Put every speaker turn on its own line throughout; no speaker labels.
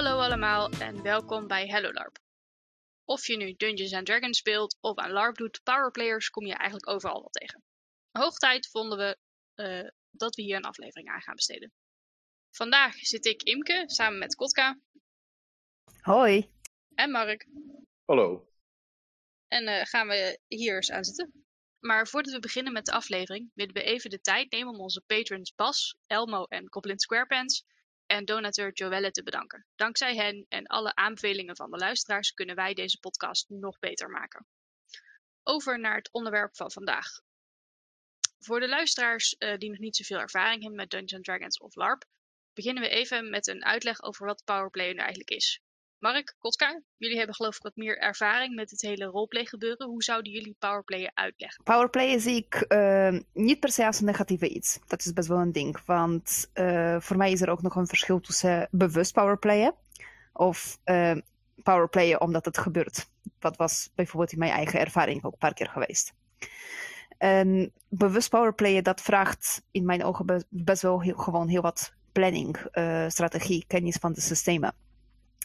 Hallo allemaal en welkom bij Hello LARP. Of je nu Dungeons and Dragons speelt of aan LARP doet, powerplayers kom je eigenlijk overal wel tegen. Hoog tijd vonden we uh, dat we hier een aflevering aan gaan besteden. Vandaag zit ik Imke samen met Kotka.
Hoi.
En Mark.
Hallo.
En uh, gaan we hier eens aan zitten. Maar voordat we beginnen met de aflevering, willen we even de tijd nemen om onze patrons Bas, Elmo en Goblin Squarepants en donateur Joelle te bedanken. Dankzij hen en alle aanbevelingen van de luisteraars kunnen wij deze podcast nog beter maken. Over naar het onderwerp van vandaag. Voor de luisteraars uh, die nog niet zoveel ervaring hebben met Dungeons Dragons of LARP, beginnen we even met een uitleg over wat powerplay nu eigenlijk is. Mark, Kotka, jullie hebben geloof ik wat meer ervaring met het hele roleplay gebeuren. Hoe zouden jullie powerplayen uitleggen?
Powerplay zie ik uh, niet per se als een negatieve iets. Dat is best wel een ding. Want uh, voor mij is er ook nog een verschil tussen bewust powerplayen of uh, powerplayen omdat het gebeurt. Dat was bijvoorbeeld in mijn eigen ervaring ook een paar keer geweest. En bewust powerplayen, dat vraagt in mijn ogen best wel gewoon heel wat planning, strategie, kennis van de systemen.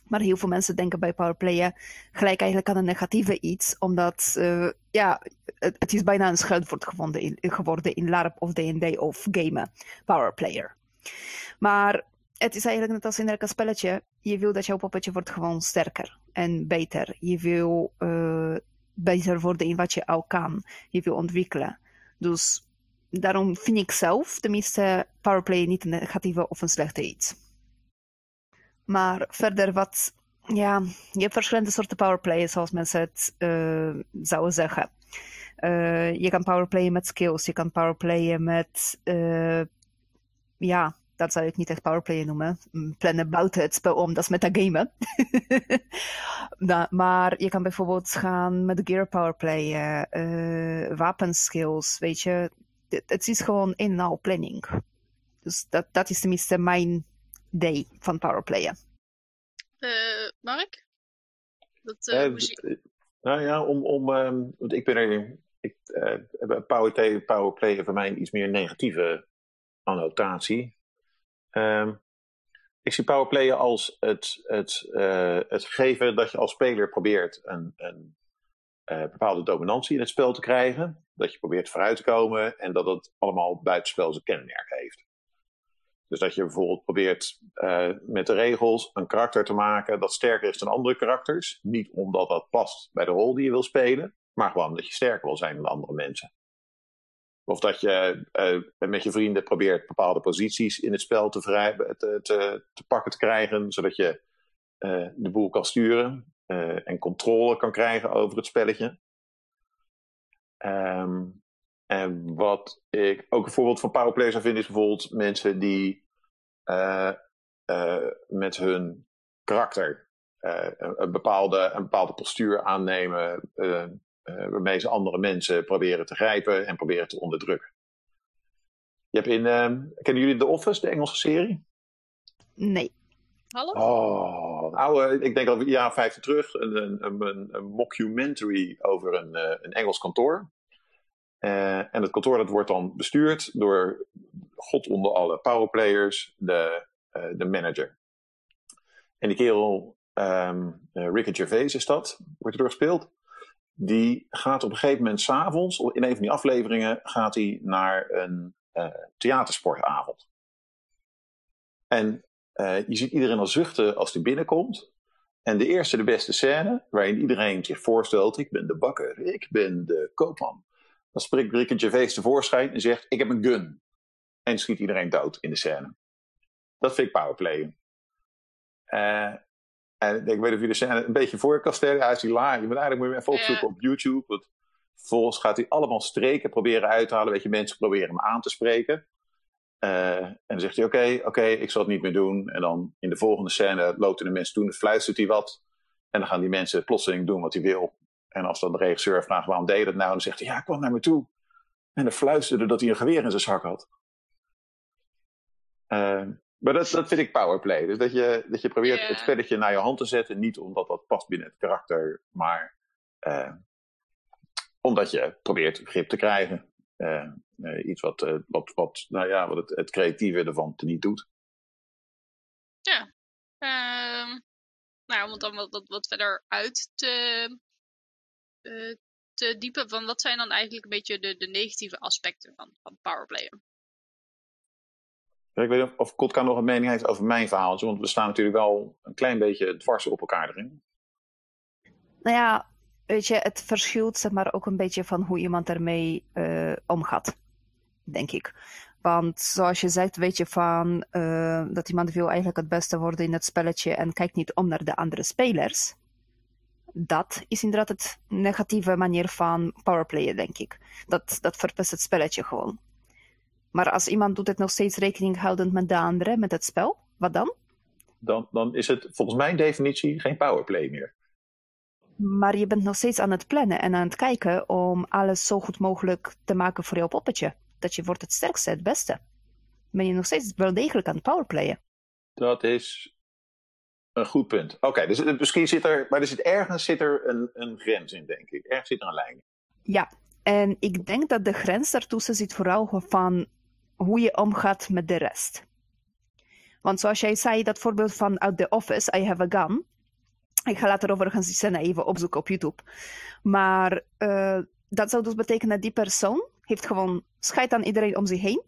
Maar heel veel mensen denken bij powerplayen gelijk eigenlijk aan een negatieve iets, omdat uh, ja, het, het, is bijna een scheldwoord geworden in, geworden in LARP of D&D of gamen, powerplayer. Maar het is eigenlijk net als in elk spelletje, je wil dat jouw poppetje wordt gewoon sterker en beter. Je wil uh, beter worden in wat je al kan. Je wil ontwikkelen. Dus daarom vind ik zelf, tenminste, powerplay niet een negatieve of een slechte iets. Maar verder wat, ja, je hebt verschillende soorten powerplay, zoals mensen het uh, zouden zeggen. Uh, je kan powerplayen met skills, je kan powerplayen met, uh, ja, dat zou ik niet echt powerplayen noemen. Plannen buiten het spel om, dat is metagamen. nou, maar je kan bijvoorbeeld gaan met gear powerplayen, wapenskills, weet je. Het, is gewoon in en al planning. Dus dat, dat is tenminste mijn day van powerplayen.
Uh, Mark?
Dat, uh, uh, nou ja, om, om, um, want ik ben er, ik, power, powerplay voor mij iets meer negatieve annotatie. Um, ik zie powerplayen als het, het, het geven dat je als speler probeert een, een bepaalde dominantie in het spel te krijgen. Dat je probeert vooruit te komen en dat het allemaal buitenspel zijn kenmerk heeft. Dus dat je bijvoorbeeld probeert uh, met de regels een karakter te maken dat sterker is dan andere karakters. Niet omdat dat past bij de rol die je wil spelen, maar gewoon omdat je sterker wil zijn dan andere mensen. Of dat je uh, met je vrienden probeert bepaalde posities in het spel te, vrij, te, te, te pakken te krijgen, zodat je uh, de boel kan sturen en controle kan krijgen over het spelletje. Um, en wat ik ook een voorbeeld van powerplay zou vinden, is bijvoorbeeld mensen die uh, uh, met hun karakter uh, een, bepaalde, een bepaalde postuur aannemen, waarmee ze andere mensen proberen te grijpen en proberen te onderdrukken. Je hebt in, kennen jullie The Office, de Engelse serie?
Nee.
Hallo?
Oh, oude, ik denk al een jaar vijftig terug, een, een, een, een mockumentary over een, een Engels kantoor. Uh, en het kantoor dat wordt dan bestuurd door God onder alle powerplayers, de, uh, de manager. En die kerel, um, uh, Ricky Gervais is dat, wordt erdoor gespeeld. Die gaat op een gegeven moment s'avonds, in een van die afleveringen, gaat hij naar een theatersportavond. En je ziet iedereen al zuchten als hij binnenkomt. En de eerste, de beste scène, waarin iedereen zich voorstelt: ik ben de bakker, ik ben de koopman. Dan spreekt Ricky Gervais tevoorschijn en zegt: Ik heb een gun. En schiet iedereen dood in de scène. Dat vind ik powerplay. Uh, en ik weet niet of je de scène een beetje voor kan stellen. Hij is. Je moet eigenlijk moet je even opzoeken op YouTube. Want vervolgens gaat hij allemaal streken proberen uit te halen. Weet je, mensen proberen hem aan te spreken. Uh, en dan zegt hij: Oké, okay, oké, okay, ik zal het niet meer doen. En dan in de volgende scène loopt hij de mensen doen, fluistert hij wat. En dan gaan die mensen plotseling doen wat hij wil. En als dan de regisseur vraagt waarom deed je dat nou, dan zegt hij ja, kwam naar me toe. En dan fluisterde dat hij een geweer in zijn zak had. Uh, maar dat, dat vind ik powerplay. Dus dat je, dat je probeert yeah. het spelletje naar je hand te zetten. Niet omdat dat past binnen het karakter, maar uh, omdat je probeert grip te krijgen. Uh, iets wat, wat, wat, nou ja, wat het, het creatieve ervan te niet doet.
Ja. Um, nou, om het dan wat, wat, verder uit te, te diepen, van wat zijn dan eigenlijk een beetje de, de negatieve aspecten van, van powerplayen?
Ik weet niet of Kotka nog een mening heeft over mijn verhaal, want we staan natuurlijk wel een klein beetje dwars op elkaar erin.
Nou ja, weet je, het verschilt zeg maar ook een beetje van hoe iemand ermee uh, omgaat, denk ik. Want zoals je zegt, weet je van uh, dat iemand wil eigenlijk het beste worden in het spelletje en kijkt niet om naar de andere spelers. Dat is inderdaad het negatieve manier van powerplayen, denk ik. Dat, dat verpest het spelletje gewoon. Maar als iemand doet het nog steeds rekening houdend met de anderen, met het spel, wat dan?
Dan, dan is het volgens mijn definitie geen powerplay meer.
Maar je bent nog steeds aan het plannen en aan het kijken om alles zo goed mogelijk te maken voor jouw poppetje. Dat je wordt het sterkste, het beste. Ben je nog steeds wel degelijk aan het powerplayen.
Dat is een goed punt. Oké, dus misschien zit er, maar er zit ergens zit er een, een grens in, denk ik. Ergens zit er een lijn.
Ja, en ik denk dat de grens daartussen zit vooral van hoe je omgaat met de rest. Want zoals jij zei, dat voorbeeld van uit The Office, I have a gun. Ik ga later overigens die scène even opzoeken op YouTube. Maar uh, dat zou dus betekenen dat die persoon heeft gewoon scheid aan iedereen om zich heen.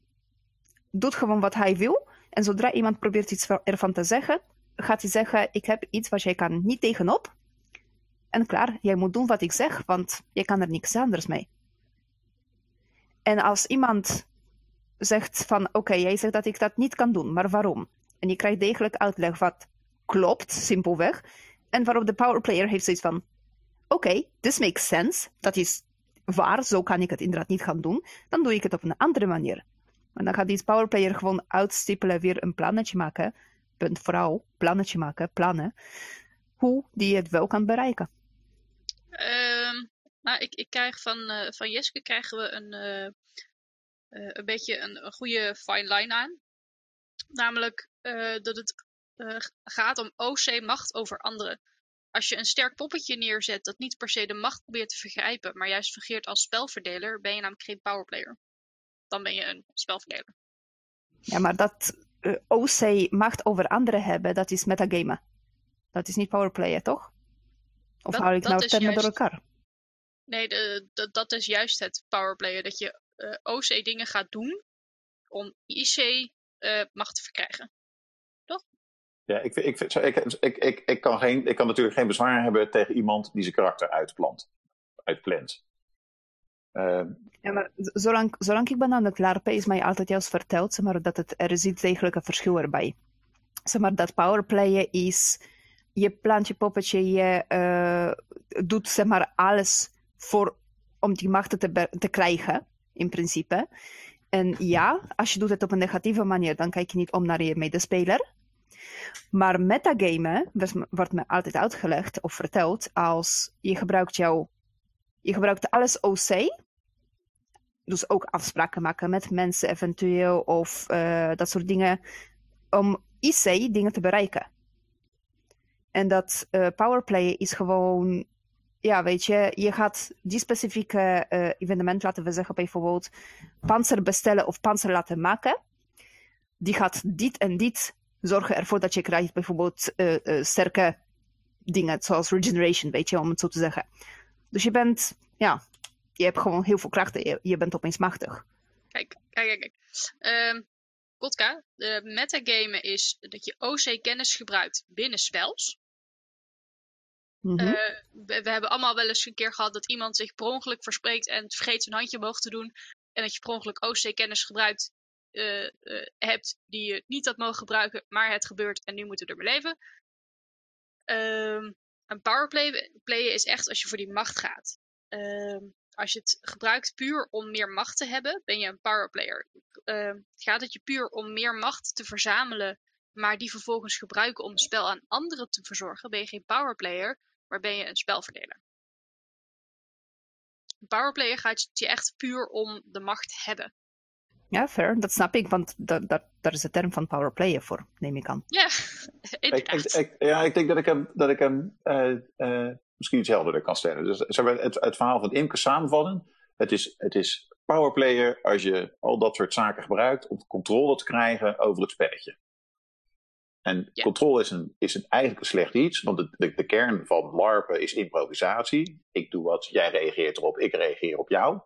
Doet gewoon wat hij wil. En zodra iemand probeert iets ervan te zeggen, gaat hij zeggen, ik heb iets wat jij kan niet tegenop. En klaar, jij moet doen wat ik zeg, want je kan er niks anders mee. En als iemand zegt van, oké, jij zegt dat ik dat niet kan doen, maar waarom? En je krijgt degelijk uitleg wat klopt, simpelweg. En waarop de powerplayer heeft zoiets van, oké, this makes sense. Dat is waar, zo kan ik het inderdaad niet gaan doen. Dan doe ik het op een andere manier. En dan gaat die powerplayer gewoon uitstippelen, weer een plannetje maken. Punt vooral, plannetje maken, plannen. Hoe die het wel kan bereiken.
Um, nou, ik, ik krijg van, uh, van Jeske krijgen we een, uh, uh, een beetje een, een, goede fine line aan. Namelijk dat het gaat om OC macht over anderen. Als je een sterk poppetje neerzet dat niet per se de macht probeert te vergrijpen, maar juist fungeert als spelverdeler, ben je namelijk geen powerplayer. Dan ben je een spelverdeler.
Ja, maar dat uh, OC macht over anderen hebben, dat is metagamen. Dat is niet powerplayer, toch? Of dat, haal ik nou termen juist... door elkaar?
Nee, de, de, dat is juist het powerplayer. Dat je uh, OC dingen gaat doen om IC uh, macht te verkrijgen.
Ja, ik, ik, ik, ik, ik, ik, kan geen, ik kan natuurlijk geen bezwaar hebben tegen iemand die zijn karakter uitplant. Uitplant.
Uh, ja, maar zolang, zolang ik ben aan het larpen, is mij altijd juist verteld zeg maar, dat het, er zit degelijk een verschil erbij. Zeg maar, dat powerplayen is, je plant je poppetje, je uh, doet zeg maar, alles voor, om die macht te, te krijgen, in principe. En ja, als je doet het op een negatieve manier, dan kijk je niet om naar je medespeler. Maar metagamen wordt me altijd uitgelegd of verteld als je gebruikt jouw, je gebruikt alles OC, dus ook afspraken maken met mensen eventueel of uh, dat soort dingen, om IC dingen te bereiken. En dat uh, powerplay is gewoon, ja, weet je, je gaat die specifieke uh, evenement, laten we zeggen bijvoorbeeld, panzer bestellen of panzer laten maken. Die gaat dit en dit zorgen ervoor dat je krijgt bijvoorbeeld uh, sterke dingen, zoals regeneration, weet je, om het zo te zeggen. Dus je bent, ja, je hebt gewoon heel veel krachten. Je, je bent opeens machtig.
Kijk, kijk, kijk. Um, Kotka, de metagame is dat je OC-kennis gebruikt binnen spels. Mm -hmm. uh, we, we, hebben allemaal wel eens een keer gehad dat iemand zich per ongeluk verspreekt en vergeet zijn handje omhoog te doen. En dat je per ongeluk OC-kennis gebruikt uh, uh, hebt die je niet had mogen gebruiken, maar het gebeurt en nu moeten we ermee leven. Um, een powerplay playen is echt als je voor die macht gaat. Um, als je het gebruikt puur om meer macht te hebben, ben je een powerplayer. Uh, gaat het je puur om meer macht te verzamelen, maar die vervolgens gebruiken om het spel aan anderen te verzorgen, ben je geen powerplayer, maar ben je een spelverdeler. Een powerplayer gaat je echt puur om de macht hebben.
Ja, fair. Dat snap ik, want daar, daar, daar is de term van powerplayer voor, neem ik aan.
Ja,
ik, ik, ja, ik denk dat ik hem, dat ik hem uh, uh, misschien iets helderder kan stellen. Dus het, het verhaal van Imke samenvallen. Het is, het is powerplayer als je al dat soort zaken gebruikt om controle te krijgen over het spelletje. En
Ja.
controle is, een, is een, eigenlijk een slecht iets, want de, de, de kern van LARPen is improvisatie. Ik doe wat, jij reageert erop, ik reageer op jou.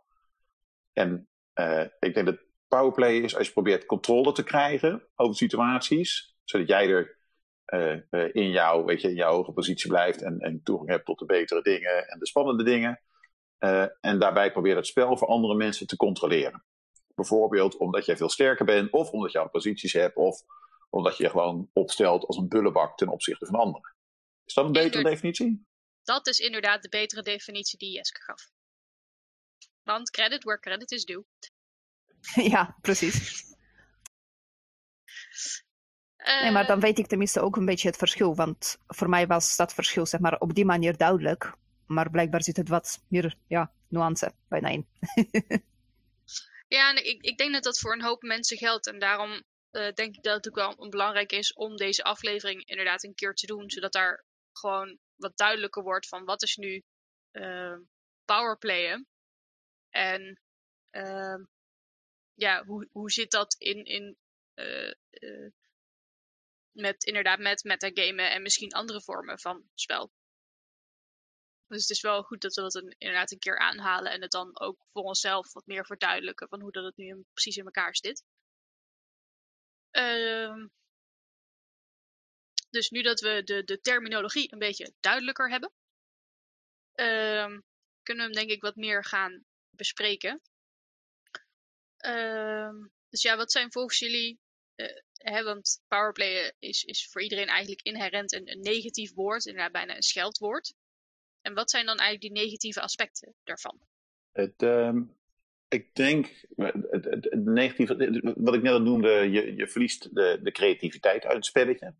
En eh, ik denk dat powerplay is als je probeert controle te krijgen over situaties, zodat jij er eh, eh, in, jou, weet je, in jouw hoge positie blijft en, en toegang hebt tot de betere dingen en de spannende dingen. Eh, en daarbij probeer het spel voor andere mensen te controleren. Bijvoorbeeld omdat jij veel sterker bent, of omdat je al posities hebt, of omdat je je gewoon opstelt als een bullebak ten opzichte van anderen. Is dat een betere definitie?
Dat is inderdaad de betere definitie die Jeske gaf. Want credit where credit is due.
ja, precies. Nee, maar
Eh,
dan weet ik tenminste ook een beetje het verschil. Want voor mij was dat verschil zeg maar, op die manier duidelijk. Maar blijkbaar zit het wat meer ja, nuance bijna in.
Ja, en ik, ik denk dat dat voor een hoop mensen geldt. En daarom eh, denk ik dat het ook wel belangrijk is om deze aflevering inderdaad een keer te doen. Zodat daar gewoon wat duidelijker wordt van wat is nu eh, powerplayen. En eh, ja, hoe, hoe zit dat in, in eh, eh, met inderdaad met metagamen en misschien andere vormen van spel. Dus het is wel goed dat we dat een, inderdaad een keer aanhalen en het dan ook voor onszelf wat meer verduidelijken van hoe dat het nu precies in elkaar zit. Ehm, dus nu dat we de, de terminologie een beetje duidelijker hebben, ehm, kunnen we hem denk ik wat meer gaan bespreken. Ehm, dus ja, wat zijn volgens jullie, eh, want powerplay is, is voor iedereen eigenlijk inherent een, een negatief woord, inderdaad bijna een scheldwoord. En wat zijn dan eigenlijk die negatieve aspecten daarvan?
Het, ehm, ik denk, het, het, negatieve, wat ik net al noemde, je, je verliest de, de creativiteit uit het spelletje.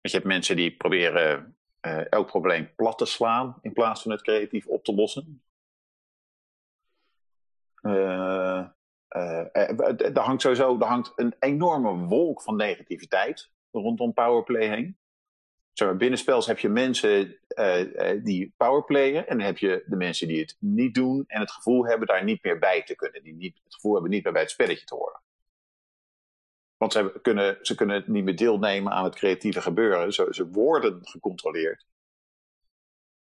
Je hebt mensen die proberen eh, elk probleem plat te slaan in plaats van het creatief op te lossen. Eh, eh, eh, er hangt sowieso er hangt een enorme wolk van negativiteit rondom powerplay heen. Zeg maar, heb je mensen eh, eh, die powerplayen. En dan heb je de mensen die het niet doen. En het gevoel hebben daar niet meer bij te kunnen. Die niet, het gevoel hebben niet meer bij het spelletje te horen. Want ze, kunnen, ze kunnen niet meer deelnemen aan het creatieve gebeuren. Ze, ze worden gecontroleerd.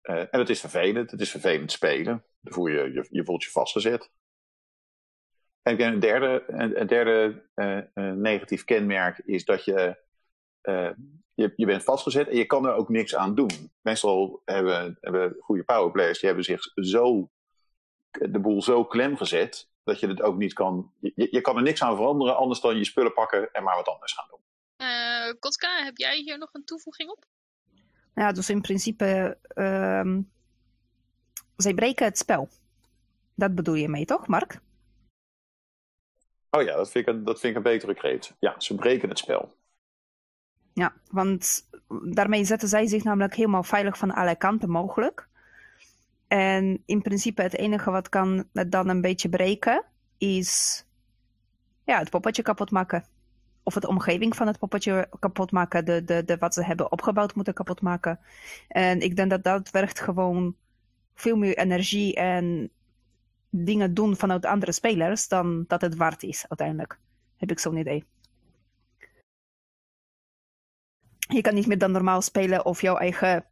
Eh, en het is vervelend. Het is vervelend spelen. Je, je, je voelt je vastgezet. En een derde, een, een derde eh, eh, negatief kenmerk is dat je eh, je, je bent vastgezet en je kan er ook niks aan doen. Meestal hebben, hebben goede powerplayers, die hebben zich zo, de boel zo klem gezet, dat je het ook niet kan, je, je kan er niks aan veranderen, anders dan je spullen pakken en maar wat anders gaan doen.
Eh Kotka, heb jij hier nog een toevoeging op?
Ja, dus in principe, ehm, zij breken het spel. Dat bedoel je mee, toch, Mark?
Oh ja, dat vind ik een, dat vind ik een betere kreet. Ja, ze breken het spel.
Ja, want daarmee zetten zij zich namelijk helemaal veilig van alle kanten mogelijk. En in principe het enige wat kan het dan een beetje breken, is ja, het poppetje kapot maken. Of de omgeving van het poppetje kapot maken, de, de, de, wat ze hebben opgebouwd moeten kapot maken. En ik denk dat dat werkt gewoon veel meer energie en dingen doen vanuit andere spelers dan dat het waard is uiteindelijk. Heb ik zo'n idee. Je kan niet meer dan normaal spelen of jouw eigen,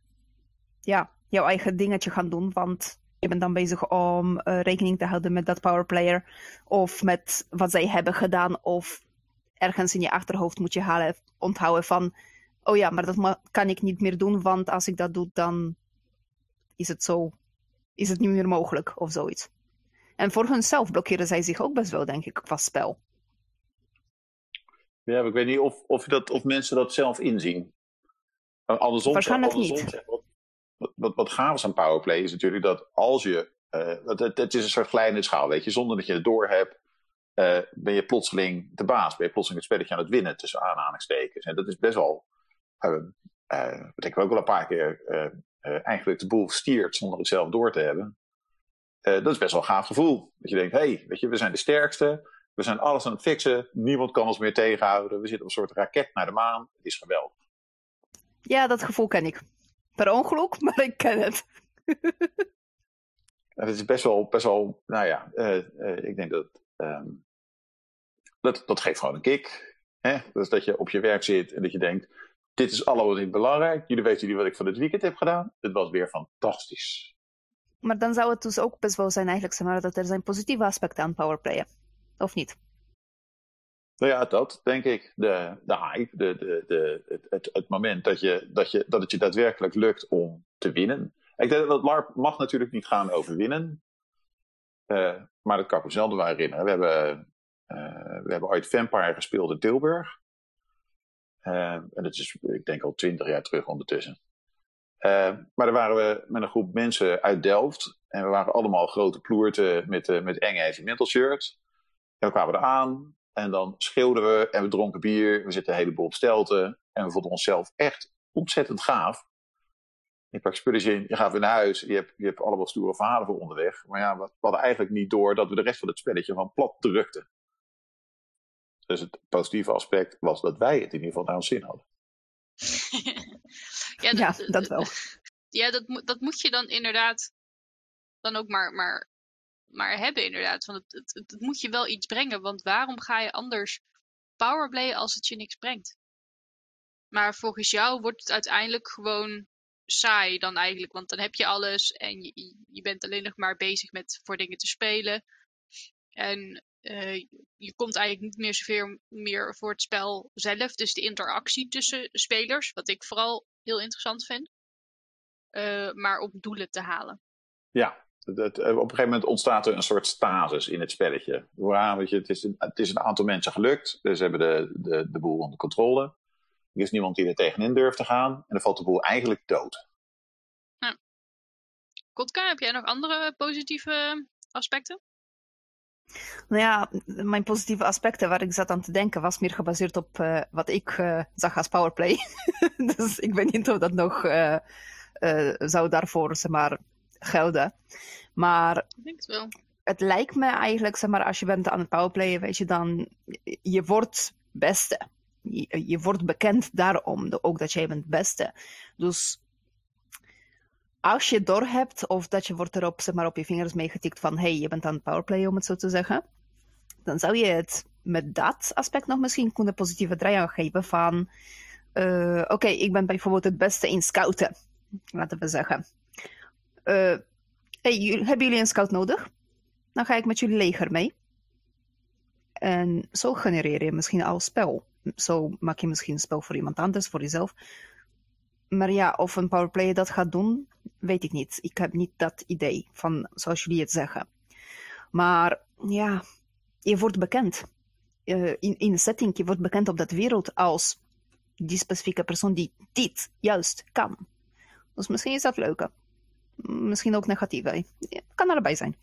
ja, jouw eigen dingetje gaan doen, want je bent dan bezig om eh, rekening te houden met dat powerplayer of met wat zij hebben gedaan of ergens in je achterhoofd moet je halen, onthouden van oh ja, maar dat kan ik niet meer doen, want als ik dat doe, dan is het zo, is het niet meer mogelijk of zoiets. En voor hunzelf blokkeren zij zich ook best wel, denk ik, qua spel.
Ja, ik weet niet of, of, dat, of mensen dat zelf inzien. Uh, Andersom,
Waarschijnlijk
andersom
niet.
wat, wat, wat, wat gaaf is aan powerplay is natuurlijk dat als je... eh, het, het, het is een soort glijdende schaal, weet je. Zonder dat je het door hebt, eh, ben je plotseling de baas. Ben je plotseling het spelletje aan het winnen tussen aanhalingstekens. En dat is best wel... eh eh, wat ik ook wel een paar keer eh, eh, eigenlijk de boel stiert zonder het zelf door te hebben. Eh, dat is best wel een gaaf gevoel. Dat je denkt, hé, hey, weet je, we zijn de sterkste. We zijn alles aan het fixen. Niemand kan ons meer tegenhouden. We zitten op een soort raket naar de maan. Het is geweldig.
Ja, dat gevoel ken ik. Per ongeluk, maar ik ken het.
Het is best wel, best wel nou ja, eh, eh, ik denk dat, ehm, dat dat geeft gewoon een kick. Hè? Dus dat je op je werk zit en dat je denkt, dit is allemaal niet belangrijk. Jullie weten niet wat ik van het weekend heb gedaan. Het was weer fantastisch.
Maar dan zou het dus ook best wel zijn eigenlijk, zeg maar, dat er zijn positieve aspecten aan powerplayen. Of niet?
Nou ja, dat denk ik. De, de hype, de, de, de, het, het, moment dat, je, dat, je, dat het je daadwerkelijk lukt om te winnen. Ik denk dat LARP mag natuurlijk niet gaan over winnen. Uh, maar dat kan ik me wel herinneren. We hebben, uh, we hebben ooit Vampire gespeeld in Tilburg. Uh, en dat is, ik denk al twintig jaar terug ondertussen. Maar daar waren we met een groep mensen uit Delft. En we waren allemaal grote ploerten met, met enge heavy metal shirts. En we kwamen eraan. En dan schreeuwden we en we dronken bier. We zitten een heleboel op stelten. En we vonden onszelf echt ontzettend gaaf. Je pakt spulletjes in, je gaat weer naar huis. Je hebt, je hebt allemaal stoere verhalen voor onderweg. Maar ja, we, hadden eigenlijk niet door dat we de rest van het spelletje van plat drukten. Dus het positieve aspect was dat wij het in ieder geval naar ons zin hadden.
ja, dat, ja, dat wel.
Ja, dat, dat moet je dan inderdaad dan ook maar, maar maar hebben inderdaad. Want het, het, het, moet je wel iets brengen. Want waarom ga je anders powerplay als het je niks brengt? Maar volgens jou wordt het uiteindelijk gewoon saai dan eigenlijk. Want dan heb je alles en je, je bent alleen nog maar bezig met voor dingen te spelen. En uh, je komt eigenlijk niet meer zoveel meer voor het spel zelf. Dus de interactie tussen spelers, wat ik vooral heel interessant vind. Uh, maar om doelen te halen.
Ja, dat, op een gegeven moment ontstaat er een soort stasis in het spelletje. Weet je, het, is een, het is een aantal mensen gelukt, dus ze hebben de, de, de boel onder controle. Er is niemand die er tegenin durft te gaan en dan valt de boel eigenlijk dood.
Ja. Kotka, heb jij nog andere positieve aspecten?
Nou ja, mijn positieve aspecten waar ik zat aan te denken was meer gebaseerd op uh, wat ik uh, zag als powerplay. dus ik weet niet of dat nog uh, zou daarvoor zeg maar, gelden. Maar
ik denk het, wel.
het lijkt me eigenlijk, zeg maar, als je bent aan het powerplayen, weet je, dan je wordt beste. Je, je wordt bekend daarom, ook dat jij bent beste. Dus als je doorhebt of dat je wordt erop, zeg maar, op je vingers meegetikt van hey, je bent aan het powerplayen, om het zo te zeggen, dan zou je het met dat aspect nog misschien kunnen positieve draai aan geven van uh, oké, ik ben bijvoorbeeld het beste in scouten, laten we zeggen uh, hey, hebben jullie een scout nodig? Dan ga ik met jullie leger mee. En zo genereer je misschien al spel. Zo maak je misschien een spel voor iemand anders, voor jezelf. Maar ja, of een powerplayer dat gaat doen, weet ik niet. Ik heb niet dat idee van zoals jullie het zeggen. Maar ja, je wordt bekend. Uh, in, een setting, je wordt bekend op dat wereld als die specifieke persoon die dit juist kan. Dus misschien is dat leuker misschien ook negatief. Ja, kan allebei zijn.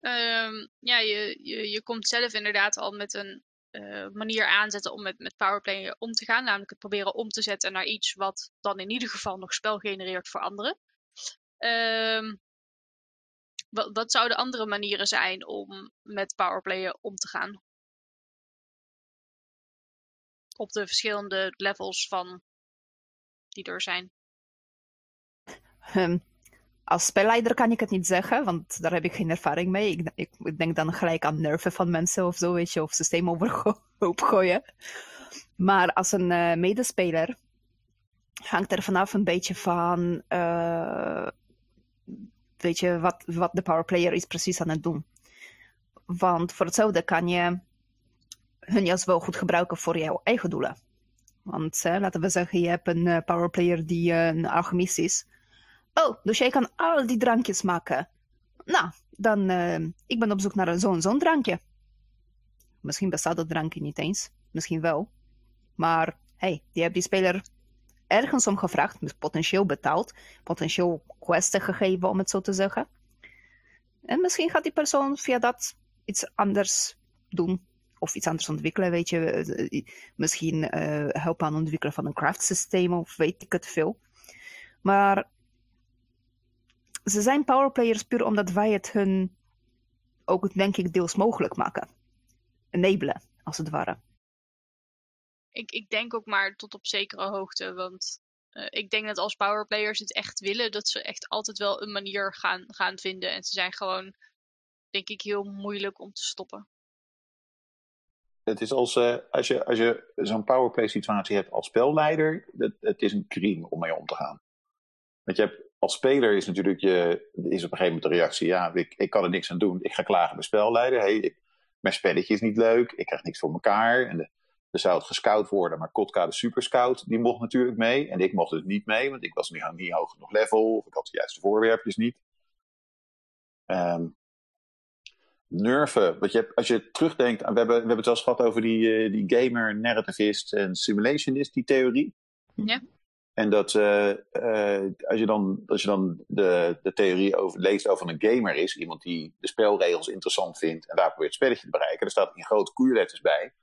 Um, ja, je, je, je komt zelf inderdaad al met een uh, manier aanzetten om met, met powerplay om te gaan. Namelijk het proberen om te zetten naar iets wat dan in ieder geval nog spel genereert voor anderen. Um, wat, wat zouden andere manieren zijn om met powerplay om te gaan? Op de verschillende levels van die er zijn.
Um, als spelleider kan ik het niet zeggen, want daar heb ik geen ervaring mee. Ik, ik, denk dan gelijk aan nerven van mensen of zo, weet je, of systeem overhoop gooien. Maar als een uh, medespeler hangt er vanaf een beetje van, uh, weet je, wat, wat de powerplayer is precies aan het doen. Want voor hetzelfde kan je hun juist wel goed gebruiken voor jouw eigen doelen. Want laten we zeggen, je hebt een powerplayer die een alchemist is Oh, dus jij kan al die drankjes maken. Nou, dan, uh, ik ben op zoek naar zo'n zo'n drankje. Misschien bestaat dat drankje niet eens. Misschien wel. Maar, hey, die heeft die speler ergens om gevraagd, potentieel betaald, potentieel questen gegeven, om het zo te zeggen. En misschien gaat die persoon via dat iets anders doen. Of iets anders ontwikkelen, weet je. Eh, misschien uh, helpen aan het ontwikkelen van een craft systeem of weet ik het veel. Maar ze zijn powerplayers puur omdat wij het hun ook, denk ik, deels mogelijk maken. Enablen, als het ware.
Ik, ik denk ook maar tot op zekere hoogte, want uh, ik denk dat als powerplayers het echt willen, dat ze echt altijd wel een manier gaan, gaan vinden. En ze zijn gewoon, denk ik, heel moeilijk om te stoppen.
het is als, uh, als je, als je zo'n powerplay situatie hebt als spelleider, het, het is een crime om mee om te gaan. Want je hebt, als speler is natuurlijk je, is op een gegeven moment de reactie, ja, ik, ik kan er niks aan doen. Ik ga klagen bij spelleider. Hey, mijn spelletje is niet leuk, ik krijg niks voor elkaar. En de, er zou het gescout worden, maar Kotka, de superscout, die mocht natuurlijk mee. En ik mocht dus niet mee, want ik was niet, niet hoog genoeg level, of ik had de juiste voorwerpjes niet. Um, nerven. Je hebt, als je terugdenkt, we, hebben, we hebben het wel eens gehad over die, uh, die gamer, narrativist en simulationist, die theorie.
Ja.
En dat uh, uh, als je dan, als je dan de, de theorie over, leest over een gamer is, iemand die de spelregels interessant vindt en daar probeert het spelletje te bereiken, er staat in grote koeierletters bij.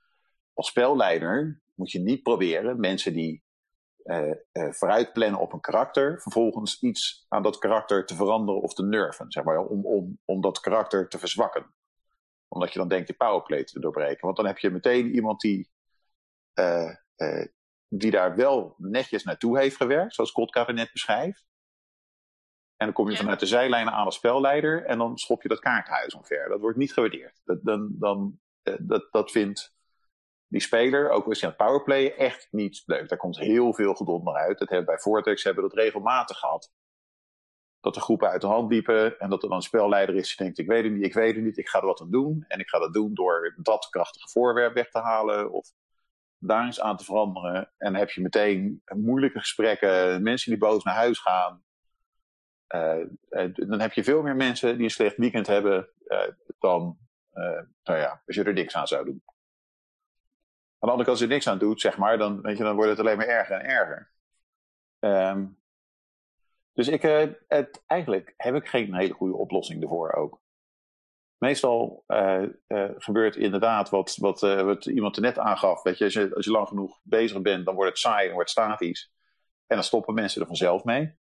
Als spelleider moet je niet proberen mensen die uh, vooruit plannen op een karakter, vervolgens iets aan dat karakter te veranderen of te nerven, zeg maar, om, om, om dat karakter te verzwakken. Omdat je dan denkt die powerplay te doorbreken. Want dan heb je meteen iemand die, die daar wel netjes naartoe heeft gewerkt, zoals Kotka net beschrijft. En dan kom je vanuit de zijlijnen aan als spelleider en dan schop je dat kaarthuis omver. Dat wordt niet gewaardeerd. Dat, dan, dan, dat, dat vindt die speler, ook als je aan het powerplay, echt niet leuk. Daar komt heel veel gedonder uit. Dat hebben bij Vortex hebben we dat regelmatig gehad. Dat de groepen uit de hand liepen en dat er dan een spelleider is die denkt: Ik weet het niet, ik weet het niet, ik ga er wat aan doen. En ik ga dat doen door dat krachtige voorwerp weg te halen of daar eens aan te veranderen. En heb je meteen moeilijke gesprekken, mensen die boos naar huis gaan. Uh, dan heb je veel meer mensen die een slecht weekend hebben uh, dan nou ja, als je er niks aan zou doen. Aan de andere kant, als je er niks aan doet, zeg maar, dan, weet je, dan wordt het alleen maar erger en erger. Um, dus ik, het, eigenlijk heb ik geen hele goede oplossing ervoor ook. Meestal uh, uh, gebeurt inderdaad wat, wat, wat iemand er net aangaf. Weet je, als, je, als je lang genoeg bezig bent, dan wordt het saai en wordt het statisch. En dan stoppen mensen er vanzelf mee.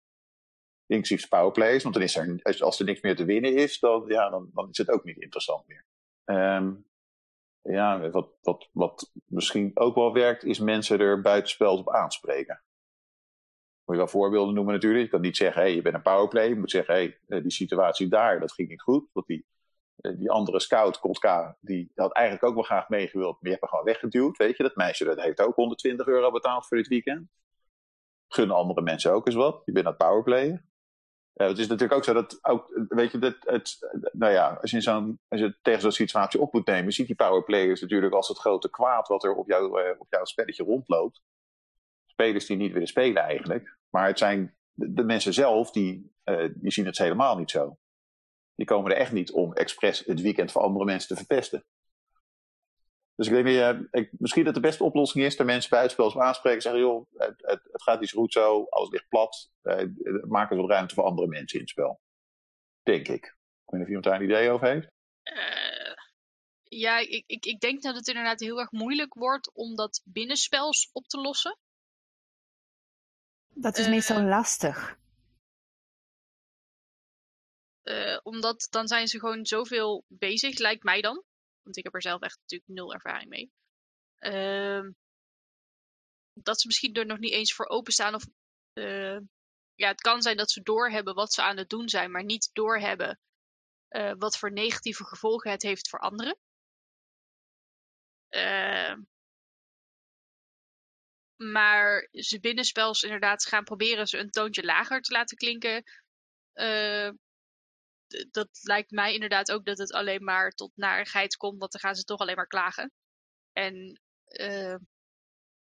Inclusief powerplays, want dan is er, als er niks meer te winnen is, dan, ja, dan, dan is het ook niet interessant meer. Um, ja, wat, wat, wat misschien ook wel werkt, is mensen er buitenspel op aanspreken. Moet je wel voorbeelden noemen natuurlijk. Je kan niet zeggen, hé, hey, je bent een powerplay. Je moet zeggen, hé, hey, eh, die situatie daar, dat ging niet goed. Want die, eh, die andere scout, Kotka, die had eigenlijk ook wel graag meegewild. Maar je hebt hem gewoon weggeduwd, weet je. Dat meisje dat heeft ook 120 euro betaald voor dit weekend. Gun andere mensen ook eens wat. Je bent aan het powerplayen. Uh, het is natuurlijk ook zo dat, ook, weet je, dat het, nou ja, als je, zo'n, als je tegen zo'n situatie op moet nemen, ziet die powerplayers natuurlijk als het grote kwaad wat er op, jou, uh, op jouw spelletje rondloopt. Spelers die niet willen spelen eigenlijk. Maar het zijn de, mensen zelf, die, die zien het helemaal niet zo. Die komen er echt niet om expres het weekend voor andere mensen te verpesten. Dus ik denk dat ik, misschien dat de beste oplossing is dat mensen buitenspels aanspreken zeggen: joh, het, het, het, gaat niet zo goed zo, alles ligt plat. Eh, maak er wat ruimte voor andere mensen in het spel. Denk ik. Ik weet niet of iemand daar een idee over heeft.
Uh, ja, ik, ik, ik denk dat het inderdaad heel erg moeilijk wordt om dat binnenspels op te lossen.
Dat is uh, meestal lastig.
Uh, omdat dan zijn ze gewoon zoveel bezig, lijkt mij dan. Want ik heb er zelf echt natuurlijk nul ervaring mee. Uh, dat ze misschien er nog niet eens voor openstaan. Of uh, ja, het kan zijn dat ze doorhebben wat ze aan het doen zijn, maar niet doorhebben uh, wat voor negatieve gevolgen het heeft voor anderen. Uh, maar ze binnenspels inderdaad gaan proberen ze een toontje lager te laten klinken. Uh, dat lijkt mij inderdaad ook dat het alleen maar tot narigheid komt, want dan gaan ze toch alleen maar klagen. En uh,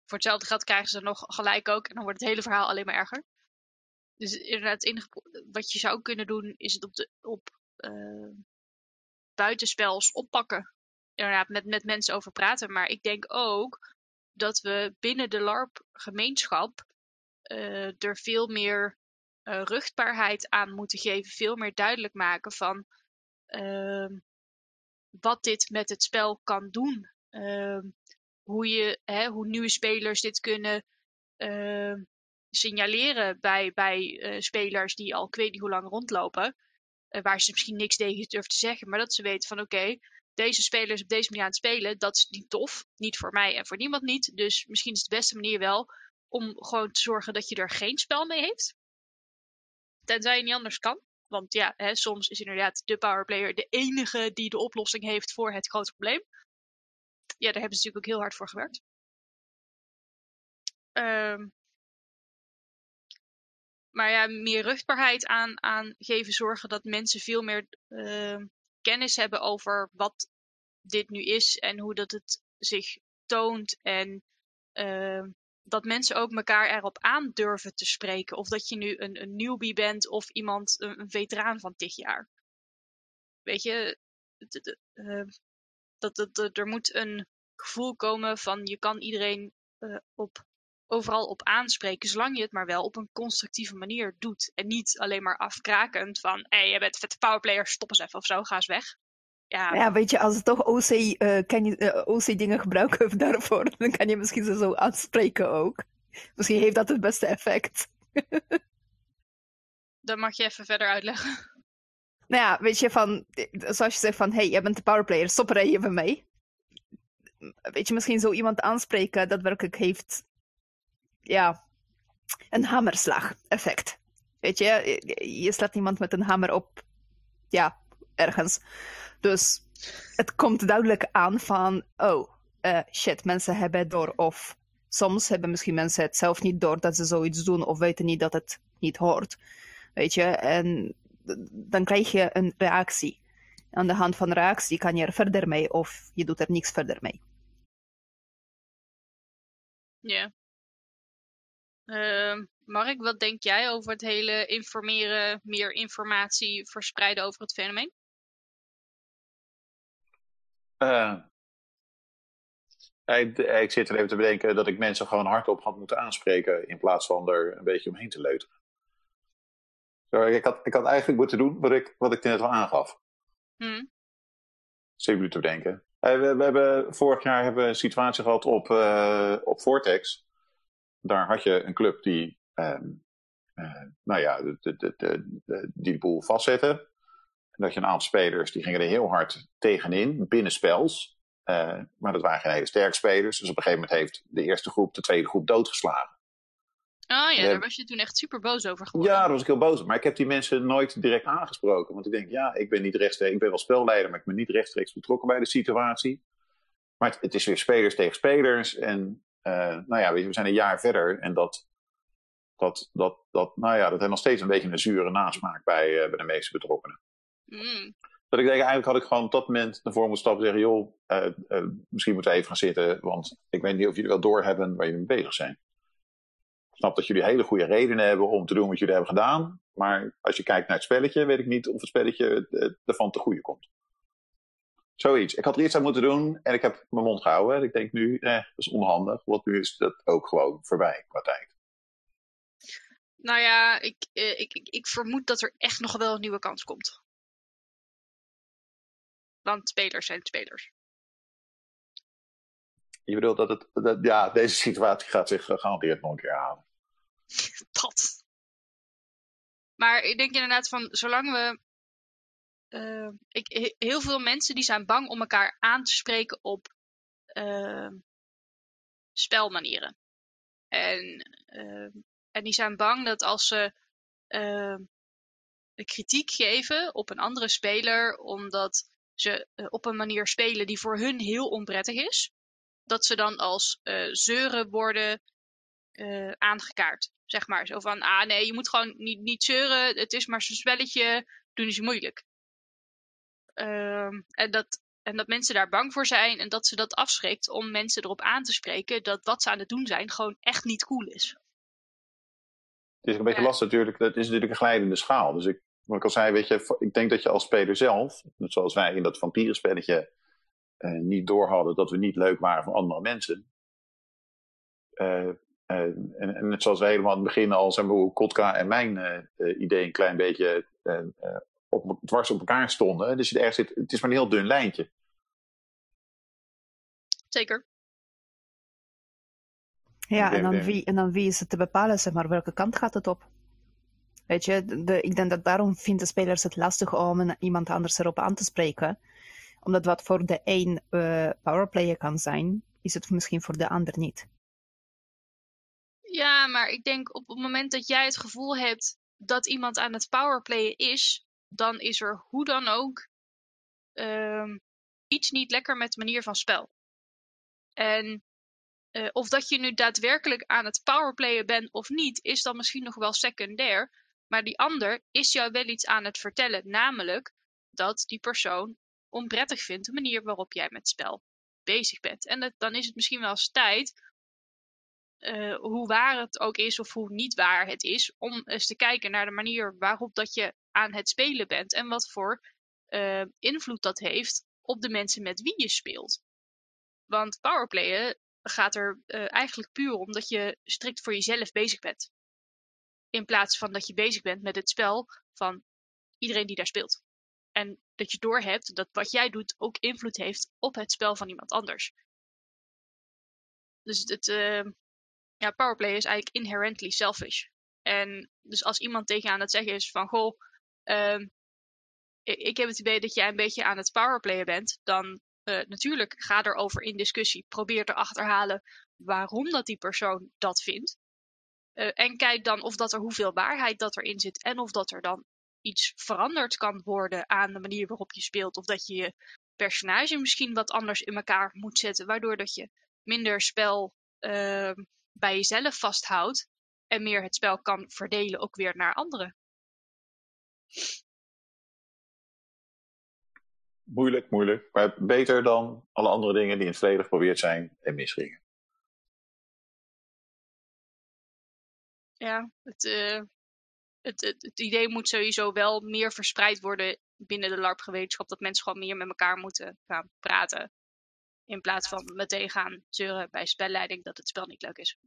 voor hetzelfde geld krijgen ze nog gelijk ook en dan wordt het hele verhaal alleen maar erger. Dus inderdaad, wat je zou kunnen doen is het op, de, op uh, buitenspels oppakken. Inderdaad, met, met mensen over praten. Maar ik denk ook dat we binnen de LARP-gemeenschap uh, er veel meer ruchtbaarheid aan moeten geven, veel meer duidelijk maken van uh, wat dit met het spel kan doen. Uh, hoe, je, hè, hoe nieuwe spelers dit kunnen ehm, signaleren bij, bij eh, spelers die al ik weet niet hoe lang rondlopen. Eh, waar ze misschien niks tegen durven te zeggen, maar dat ze weten van oké, deze spelers op deze manier aan het spelen, dat is niet tof. Niet voor mij en voor niemand niet. Dus misschien is het de beste manier wel om gewoon te zorgen dat je er geen spel mee heeft. Tenzij je niet anders kan. Want ja, hè, soms is inderdaad de powerplayer de enige die de oplossing heeft voor het grote probleem. ja, daar hebben ze natuurlijk ook heel hard voor gewerkt. Ehm, maar ja, meer rugbaarheid aan, aan geven, zorgen dat mensen veel meer ehm, kennis hebben over wat dit nu is en hoe dat het zich toont. En ehm, dat mensen ook elkaar erop aan durven te spreken. Of dat je nu een, een newbie bent of iemand, een, veteraan van tig jaar. Weet je, ehm, dat, er moet een gevoel komen van je kan iedereen uh, op overal op aanspreken, zolang je het maar wel op een constructieve manier doet. En niet alleen maar afkrakend van, hé, hey, je bent vette powerplayer, stop eens even of zo, ga eens weg.
Ja, ja weet je, als het toch OC, uh, kan je, uh, OC dingen gebruiken daarvoor, dan kan je misschien ze zo aanspreken ook. Misschien heeft dat het beste effect.
dan mag je even verder uitleggen.
Nou ja, weet je, van, zoals je zegt van, hey, jij bent de powerplayer, stop er even mee. Weet je, misschien zo iemand aanspreken dat werkelijk heeft ja, een hamerslag effect. Weet je, je slaat iemand met een hamer op, ja, ergens. Dus het komt duidelijk aan van, oh, uh, shit, mensen hebben het door. Of soms hebben misschien mensen het zelf niet door dat ze zoiets doen of weten niet dat het niet hoort. Weet je, en dan krijg je een reactie. Aan de hand van reactie kan je er verder mee of je doet er niks verder mee.
Ja. Uh, Mark, wat denk jij over het hele informeren, meer informatie verspreiden over het fenomeen?
Uh, ik, ik, zit er even te bedenken dat ik mensen gewoon hardop had moeten aanspreken in plaats van er een beetje omheen te leuteren. Zo, ik, had, ik had eigenlijk moeten doen wat ik, wat ik net al aangaf. Hmm. Zit te bedenken. Uh, we, we, hebben, vorig jaar hebben we een situatie gehad op, uh, op Vortex daar had je een club die, uh, nou ja, de, de, de, die de boel vastzette. En dat je een aantal spelers die gingen er heel hard tegenin, binnenspels. Uh, maar dat waren geen hele sterke spelers. Dus op een gegeven moment heeft de eerste groep de tweede groep doodgeslagen.
Oh ja, daar was je toen echt super boos over geworden.
Ja, daar was ik heel boos Maar ik heb die mensen nooit direct aangesproken. Want ik denk, ja, ik ben niet rechtstreeks, ik ben wel spelleider, maar ik ben niet rechtstreeks betrokken bij de situatie. Maar het, het is weer spelers tegen spelers. En uh, nou ja, weet je, we zijn een jaar verder en dat, dat, dat, dat, nou ja, dat heeft nog steeds een beetje een zure nasmaak bij, uh, bij de meeste betrokkenen. Mm. Dat ik denk, eigenlijk had ik gewoon op dat moment naar voren moeten stappen en zeggen, joh, uh, misschien moeten we even gaan zitten, want ik weet niet of jullie wel doorhebben waar jullie mee bezig zijn. Ik snap dat jullie hele goede redenen hebben om te doen wat jullie hebben gedaan, maar als je kijkt naar het spelletje, weet ik niet of het spelletje ervan te goede komt. Zoiets. Ik had er iets aan moeten doen en ik heb mijn mond gehouden. ik denk nu, eh, dat is onhandig, want nu is dat ook gewoon voorbij qua tijd.
Nou ja, ik, eh, ik, ik, ik vermoed dat er echt nog wel een nieuwe kans komt. Want spelers zijn spelers.
Je bedoelt dat het, dat, ja, deze situatie gaat zich gegarandeerd nog een keer halen.
dat. Maar ik denk inderdaad van, zolang we uh, ik, heel veel mensen die zijn bang om elkaar aan te spreken op uh, spelmanieren. En, uh, en die zijn bang dat als ze kritiek geven op een andere speler, omdat ze op een manier spelen die voor hun heel onprettig is, dat ze dan als zeuren worden aangekaart. Zeg maar zo van, ah nee, je moet gewoon niet, niet zeuren, het is maar zo'n spelletje, doen is moeilijk. Ehm, en, dat, en dat mensen daar bang voor zijn en dat ze dat afschrikt om mensen erop aan te spreken dat wat ze aan het doen zijn gewoon echt niet cool is.
Het is een beetje lastig natuurlijk, dat is natuurlijk een glijdende schaal. Dus ik, wat ik al zei, weet je, ik denk dat je als speler zelf, net zoals wij in dat vampierenspelletje uh, niet door hadden dat we niet leuk waren voor andere mensen. Uh, uh, en, en net zoals wij helemaal aan het begin al, zeg maar, Kotka en mijn idee een klein beetje op, dwars op elkaar stonden. Dus zit, het is maar een heel dun lijntje.
Zeker.
Ja, en dan, wie, en dan wie is het te bepalen, zeg maar, welke kant gaat het op? Weet je, ik denk dat daarom vinden spelers het lastig om iemand anders erop aan te spreken. Omdat wat voor de een uh, powerplayer kan zijn, is het misschien voor de ander niet.
Ja, maar ik denk op het moment dat jij het gevoel hebt dat iemand aan het powerplayen is, dan is er hoe dan ook um, iets niet lekker met de manier van spel. En uh, of dat je nu daadwerkelijk aan het powerplayen bent of niet, is dan misschien nog wel secundair. Maar die ander is jou wel iets aan het vertellen, namelijk dat die persoon onprettig vindt de manier waarop jij met spel bezig bent. En dan is het misschien wel eens tijd, uh, hoe waar het ook is of hoe niet waar het is, om eens te kijken naar de manier waarop dat je aan het spelen bent en wat voor uh, invloed dat heeft op de mensen met wie je speelt. Want powerplayen gaat er uh, eigenlijk puur om dat je strikt voor jezelf bezig bent. In plaats van dat je bezig bent met het spel van iedereen die daar speelt. En dat je doorhebt dat wat jij doet ook invloed heeft op het spel van iemand anders. Dus het uh, ja, powerplay is eigenlijk inherently selfish. En dus als iemand tegen aan het zeggen is van goh, uh, ik heb het idee dat jij een beetje aan het powerplayen bent, dan uh, natuurlijk ga erover in discussie. Probeer te achterhalen waarom dat die persoon dat vindt. Uh, en kijk dan of dat er hoeveel waarheid dat erin zit en of dat er dan iets veranderd kan worden aan de manier waarop je speelt. Of dat je je personage misschien wat anders in elkaar moet zetten, waardoor dat je minder spel uh, bij jezelf vasthoudt en meer het spel kan verdelen ook weer naar anderen.
moeilijk, moeilijk. Maar beter dan alle andere dingen die in het verleden geprobeerd zijn en misgingen.
Ja, het, uh, het, het, het, idee moet sowieso wel meer verspreid worden binnen de LARP-gemeenschap. Dat mensen gewoon meer met elkaar moeten gaan praten. In plaats van meteen gaan zeuren bij spelleiding dat het spel niet leuk is.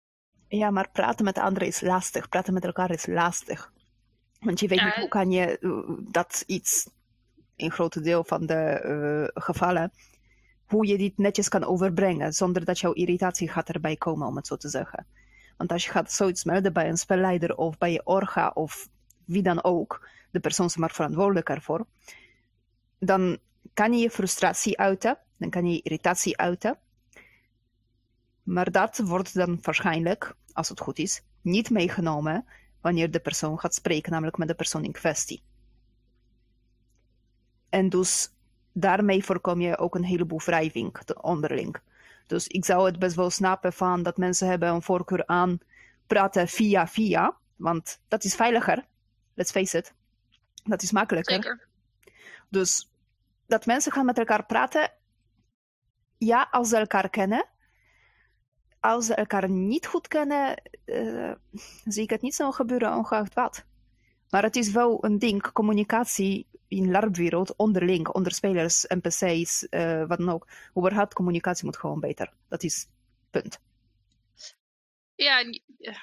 Ja, maar praten met anderen is lastig. Praten met elkaar is lastig. Want je weet ja, niet hoe kan je dat iets in grote deel van de uh, gevallen, hoe je dit netjes kan overbrengen, zonder dat jouw irritatie gaat erbij komen, om het zo te zeggen. Want als je gaat zoiets melden bij een spelleider of bij je orga of wie dan ook, de persoon is maar verantwoordelijk ervoor, dan kan je je frustratie uiten, dan kan je irritatie uiten. Maar dat wordt dan waarschijnlijk, als het goed is, niet meegenomen wanneer de persoon gaat spreken, namelijk met de persoon in kwestie. En dus daarmee voorkom je ook een heleboel wrijving onderling. Dus ik zou het best wel snappen van dat mensen hebben een voorkeur aan praten via via. Want dat is veiliger. Let's face it. Dat is makkelijker.
Zeker.
Dus dat mensen gaan met elkaar praten. Ja, als ze elkaar kennen. Als ze elkaar niet goed kennen, uh, zie ik het niet zo gebeuren, ongeacht wat. Maar het is wel een ding, communicatie in LARP-wereld onderling, onder spelers, NPC's, uh, wat dan ook. Überhaupt communicatie moet gewoon beter. Dat is punt.
Ja,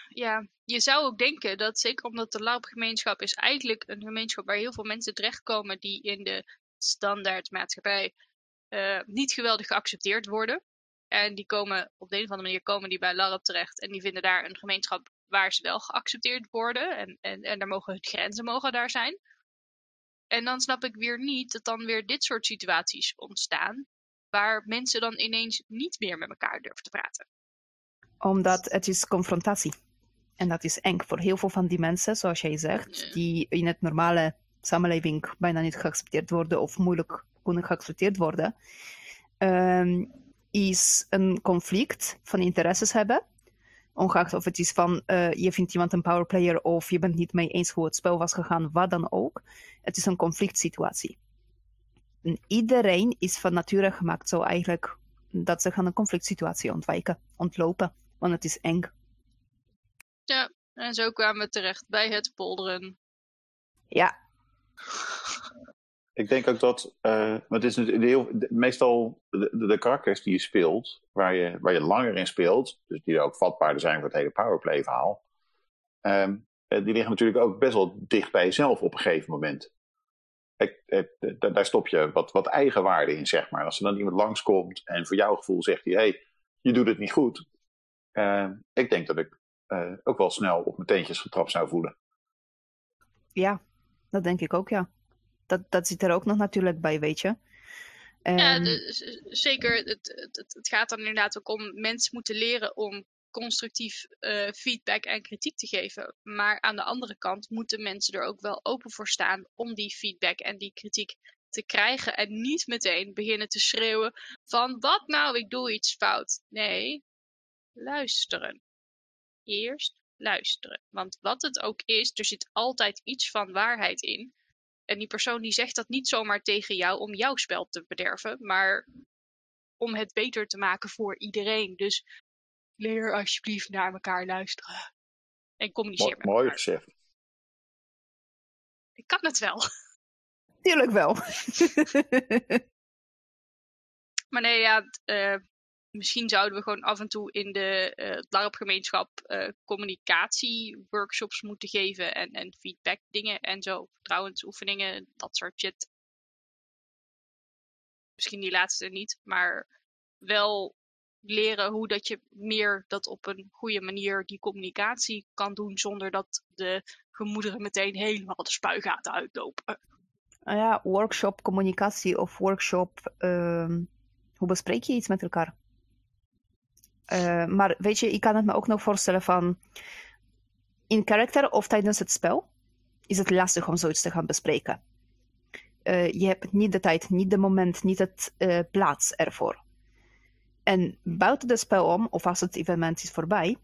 ja, je zou ook denken dat zeker omdat de LARP-gemeenschap is eigenlijk een gemeenschap waar heel veel mensen terechtkomen die in de standaardmaatschappij uh, niet geweldig geaccepteerd worden. En die komen op de een of andere manier komen die bij LARP terecht en die vinden daar een gemeenschap waar ze wel geaccepteerd worden en, en, en daar mogen grenzen mogen daar zijn. En dan snap ik weer niet dat dan weer dit soort situaties ontstaan, waar mensen dan ineens niet meer met elkaar durven te praten.
Omdat het is confrontatie. En dat is eng voor heel veel van die mensen, zoals jij zegt, ja. die in het normale samenleving bijna niet geaccepteerd worden of moeilijk kunnen geaccepteerd worden. Um, is een conflict van interesses hebben Ongeacht of het is van uh, je vindt iemand een powerplayer of je bent niet mee eens hoe het spel was gegaan, wat dan ook. Het is een conflict situatie. En iedereen is van nature gemaakt zo eigenlijk dat ze gaan een conflict situatie ontwijken, ontlopen, want het is eng.
Ja, en zo kwamen we terecht bij het polderen.
Ja.
Ik denk ook dat, uh, want het is heel, meestal de, de, de, karakters die je speelt, waar je, waar je langer in speelt, dus die ook vatbaarder zijn voor het hele powerplay verhaal, um, die liggen natuurlijk ook best wel dicht bij jezelf op een gegeven moment. Daar stop je wat, wat eigenwaarde in, zeg maar. Als er dan iemand langskomt en voor jouw gevoel zegt hij, hey, je doet het niet goed. Uh, ik denk dat ik uh, ook wel snel op mijn teentjes getrapt zou voelen.
Ja, dat denk ik ook, ja dat, dat zit er ook nog natuurlijk bij, weet je.
Ja, de, zeker. Het, het, het, gaat dan inderdaad ook om mensen moeten leren om constructief uh, feedback en kritiek te geven. Maar aan de andere kant moeten mensen er ook wel open voor staan om die feedback en die kritiek te krijgen en niet meteen beginnen te schreeuwen van wat nou, ik doe iets fout. Nee, luisteren. Eerst luisteren. Want wat het ook is, er zit altijd iets van waarheid in. En die persoon die zegt dat niet zomaar tegen jou om jouw spel te bederven, maar om het beter te maken voor iedereen. Dus leer alsjeblieft naar elkaar luisteren. En communiceer met
Mooi
elkaar.
gezegd.
Ik kan het wel.
Tuurlijk wel.
Maar nee, ja, eh, misschien zouden we gewoon af en toe in de eh LARP-gemeenschap eh communicatie-workshops moeten geven en, en feedback dingen en zo. Vertrouwensoefeningen, dat soort shit. Misschien die laatste niet, maar wel leren hoe dat je meer dat op een goede manier die communicatie kan doen zonder dat de gemoederen meteen helemaal de spuigaten uitlopen.
Nou ja, workshop communicatie of workshop ehm, hoe bespreek je iets met elkaar? Eh, maar weet je, ik kan het me ook nog voorstellen van in character of tijdens het spel is het lastig om zoiets te gaan bespreken. Eh, je hebt niet de tijd, niet de moment, niet het eh, plaats ervoor. En buiten het spel om, of als het evenement is voorbij,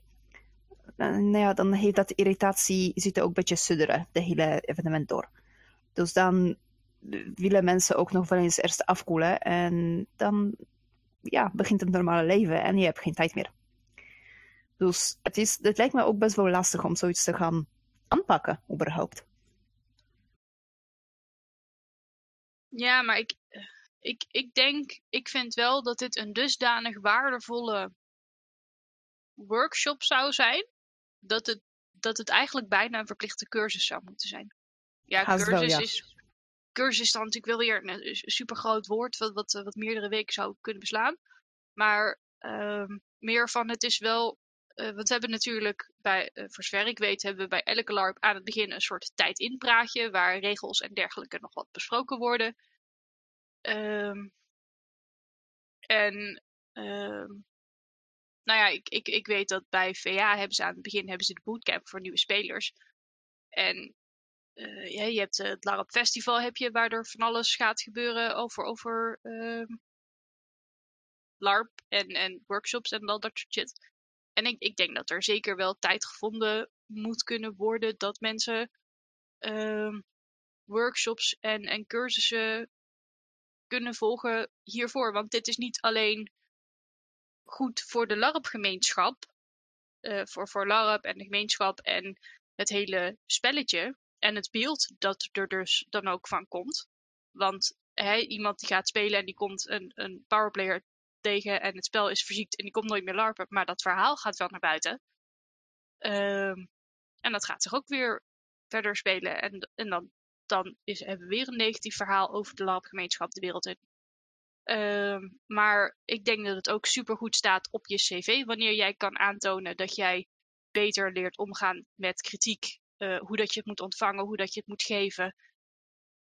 eh, nou ja, dan heeft dat irritatie, zit ook een beetje sudderen, de hele evenement door. Dus dan willen mensen ook nog wel eens eerst afkoelen en dan ja, begint het normale leven en je hebt geen tijd meer. Dus het, is, het lijkt me ook best wel lastig om zoiets te gaan aanpakken, überhaupt.
Ja, maar ik, ik, ik denk, ik vind wel dat dit een dusdanig waardevolle workshop zou zijn, dat het, dat het eigenlijk bijna een verplichte cursus zou moeten zijn. Ja,
Haast
cursus
wel, ja.
is. Cursus is dan natuurlijk wel weer een super groot woord, wat, wat, wat meerdere weken zou kunnen beslaan. Maar ehm, meer van het is wel. eh, want we hebben natuurlijk bij, eh, voor zover ik weet, hebben we bij elke LARP aan het begin een soort tijd-inpraatje, waar regels en dergelijke nog wat besproken worden. Ehm, en ehm, nou ja, ik, ik, ik weet dat bij VA hebben ze aan het begin hebben ze de bootcamp voor nieuwe spelers. En eh, ja, je hebt eh, het LARP Festival heb je, waar er van alles gaat gebeuren over, over ehm, LARP en, en workshops en al dat soort shit. En ik, ik denk dat er zeker wel tijd gevonden moet kunnen worden dat mensen workshops en, en cursussen kunnen volgen hiervoor. Want dit is niet alleen goed voor de LARP-gemeenschap, eh, voor, voor LARP en de gemeenschap en het hele spelletje en het beeld dat er dus dan ook van komt. Want hè, iemand die gaat spelen en die komt een, een powerplayer tegen en het spel is verziekt en die komt nooit meer LARPen, maar dat verhaal gaat wel naar buiten. Ehm, en dat gaat zich ook weer verder spelen. En, en dan, dan is, hebben we weer een negatief verhaal over de LARP-gemeenschap de wereld in. Ehm, maar ik denk dat het ook super goed staat op je cv wanneer jij kan aantonen dat jij beter leert omgaan met kritiek. eh, hoe dat je het moet ontvangen, hoe dat je het moet geven.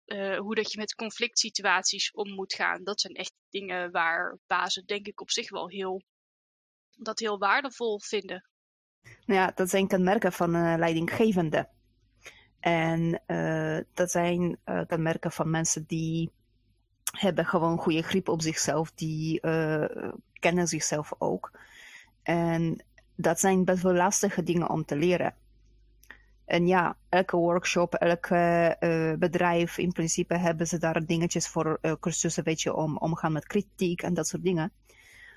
eh, hoe dat je met conflict situaties om moet gaan. Dat zijn echt dingen waar bazen denk ik op zich wel heel, dat heel waardevol vinden.
Nou ja, dat zijn kenmerken van een leidinggevende. En eh, dat zijn eh, kenmerken van mensen die hebben gewoon goede grip op zichzelf, die eh, kennen zichzelf ook. En dat zijn best wel lastige dingen om te leren. En ja, elke workshop, elke eh, bedrijf, in principe hebben ze daar dingetjes voor cursussen, weet je, om omgaan met kritiek en dat soort dingen.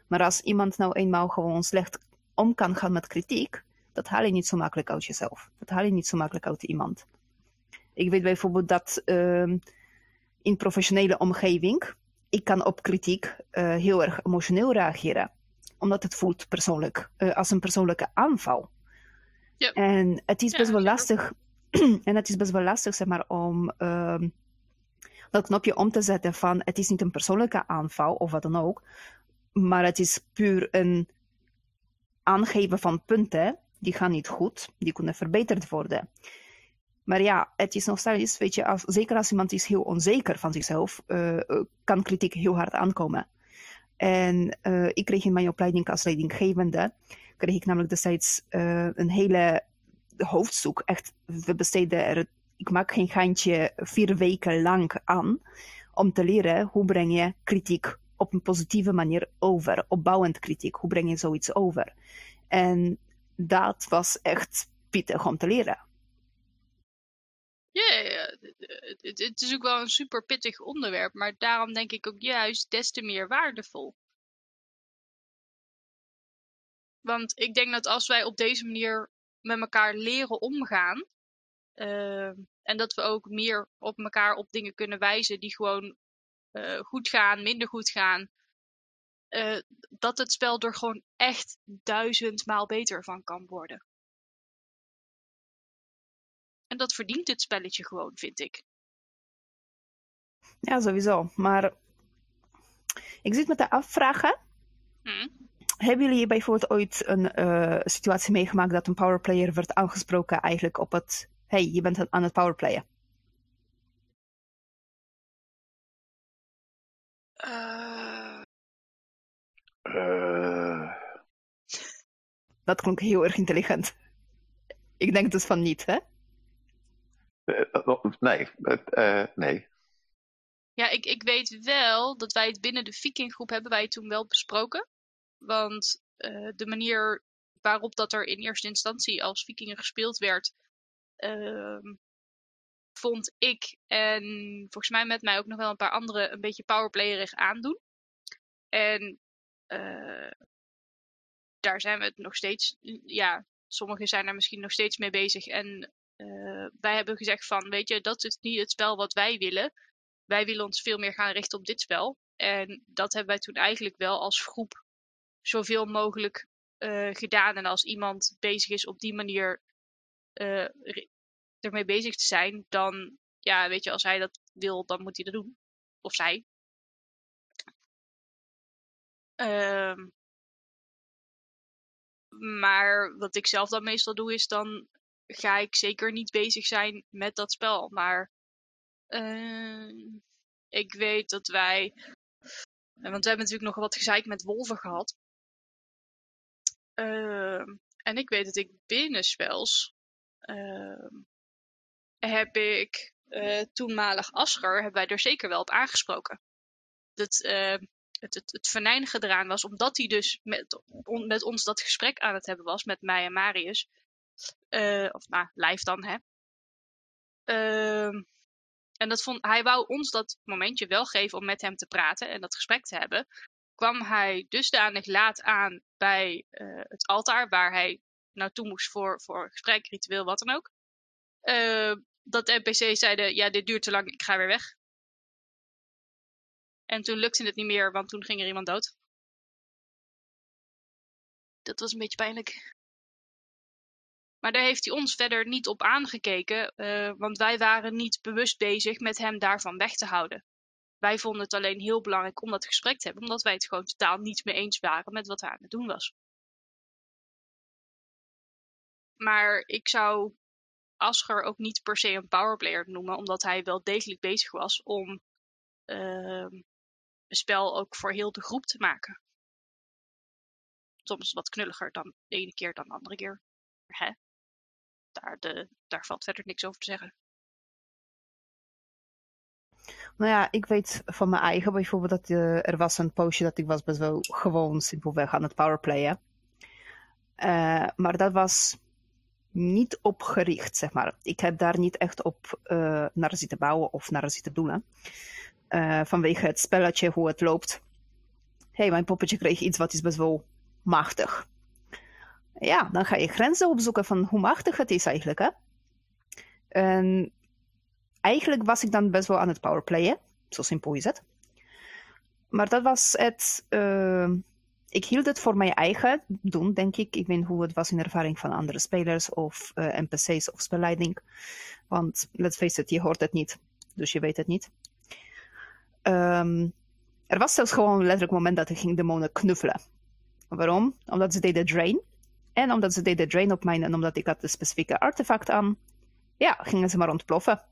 Maar als iemand nou eenmaal gewoon slecht om kan gaan met kritiek, dat haal je niet zo makkelijk uit jezelf. Dat haal je niet zo makkelijk uit iemand. Ik weet bijvoorbeeld dat ehm, in professionele omgeving, ik kan op kritiek eh, heel erg emotioneel reageren. Omdat het voelt persoonlijk, eh, als een persoonlijke aanval.
Ja.
En het is
Ja,
best wel lastig, en het is best wel lastig, zeg maar, om ehm, dat knopje om te zetten van het is niet een persoonlijke aanval of wat dan ook, maar het is puur een aangeven van punten die gaan niet goed, die kunnen verbeterd worden. Maar ja, het is nog steeds, weet je, als, zeker als iemand is heel onzeker van zichzelf, eh, eh, kan kritiek heel hard aankomen. En eh, ik kreeg in mijn opleiding als leidinggevende, kreeg ik namelijk destijds een hele hoofdstuk. Echt, we besteden er, ik maak geen geintje, vier weken lang aan om te leren hoe breng je kritiek op een positieve manier over, opbouwend kritiek, hoe breng je zoiets over. En dat was echt pittig om te leren.
Ja, het, is ook wel een super pittig onderwerp, maar daarom denk ik ook juist des te meer waardevol. Want ik denk dat als wij op deze manier met elkaar leren omgaan, uh, en dat we ook meer op elkaar op dingen kunnen wijzen die gewoon uh, goed gaan, minder goed gaan, uh, dat het spel er gewoon echt duizendmaal beter van kan worden. En dat verdient het spelletje gewoon, vind ik.
Ja, sowieso. Maar ik zit met de afvragen. Hmm? Hebben jullie bijvoorbeeld ooit een uh, situatie meegemaakt dat een powerplayer werd aangesproken eigenlijk op het hey, je bent aan het powerplayen?
Uh...
Uh...
Dat klonk heel erg intelligent. Ik denk dus van niet, hè?
Nee, nee.
Ja, ik, ik weet wel dat wij het binnen de Vikinggroep hebben wij toen wel besproken. Want uh, de manier waarop dat er in eerste instantie als vikingen gespeeld werd, uh, vond ik en volgens mij met mij ook nog wel een paar anderen een beetje powerplayerig aandoen. En daar zijn we het nog steeds, ja, sommigen zijn er misschien nog steeds mee bezig. En uh, wij hebben gezegd van, weet je, dat is niet het spel wat wij willen. Wij willen ons veel meer gaan richten op dit spel. En dat hebben wij toen eigenlijk wel als groep zoveel mogelijk uh, gedaan. En als iemand bezig is op die manier uh, ermee bezig te zijn, dan, ja, weet je, als hij dat wil, dan moet hij dat doen. Of zij. Uh, maar wat ik zelf dan meestal doe, is dan ga ik zeker niet bezig zijn met dat spel. Maar uh, ik weet dat wij. Want we hebben natuurlijk nog wat gezeik met wolven gehad. Uh, en ik weet dat ik binnenspels uh, heb ik uh, toenmalig Asger, hebben wij er zeker wel op aangesproken. Dat het, het, het eraan was, omdat hij dus met, met ons dat gesprek aan het hebben was, met mij en Marius. Uh, of nou, live dan, hè. Uh, en dat vond, hij wou ons dat momentje wel geven om met hem te praten en dat gesprek te hebben kwam hij dusdanig laat aan bij uh, het altaar waar hij naartoe moest voor, voor gesprek, ritueel, wat dan ook. Uh, dat de NPC's zeiden, ja, dit duurt te lang, ik ga weer weg. En toen lukte het niet meer, want toen ging er iemand dood. Dat was een beetje pijnlijk. Maar daar heeft hij ons verder niet op aangekeken, uh, want wij waren niet bewust bezig met hem daarvan weg te houden. Wij vonden het alleen heel belangrijk om dat gesprek te hebben, omdat wij het gewoon totaal niet mee eens waren met wat hij aan het doen was. Maar ik zou Asger ook niet per se een powerplayer noemen, omdat hij wel degelijk bezig was om uh, een spel ook voor heel de groep te maken. Soms wat knulliger dan de ene keer dan de andere keer. Hè? Daar, de, daar valt verder niks over te zeggen.
Nou ja, ik weet van mijn eigen bijvoorbeeld dat uh, er was een poosje dat ik was best wel gewoon simpelweg aan het powerplayen. Uh, maar dat was niet opgericht, zeg maar. Ik heb daar niet echt op uh, naar zitten bouwen of naar zitten doen. vanwege het spelletje, hoe het loopt. hey, mijn poppetje kreeg iets wat is best wel machtig. Ja, dan ga je grenzen opzoeken van hoe machtig het is eigenlijk, hè. En eigenlijk was ik dan best wel aan het powerplayen. Zo simpel is het. Maar dat was het. Uh, ik hield het voor mijn eigen doen, denk ik. Ik weet hoe het was in ervaring van andere spelers of uh, NPC's of spelleiding. Want let's face it, je hoort het niet. Dus je weet het niet. Um, er was zelfs gewoon een letterlijk moment dat ik ging demonen knuffelen. Waarom? Omdat ze deden drain. En omdat ze deden drain op mij en omdat ik had de specifieke artefact aan, ja, gingen ze maar ontploffen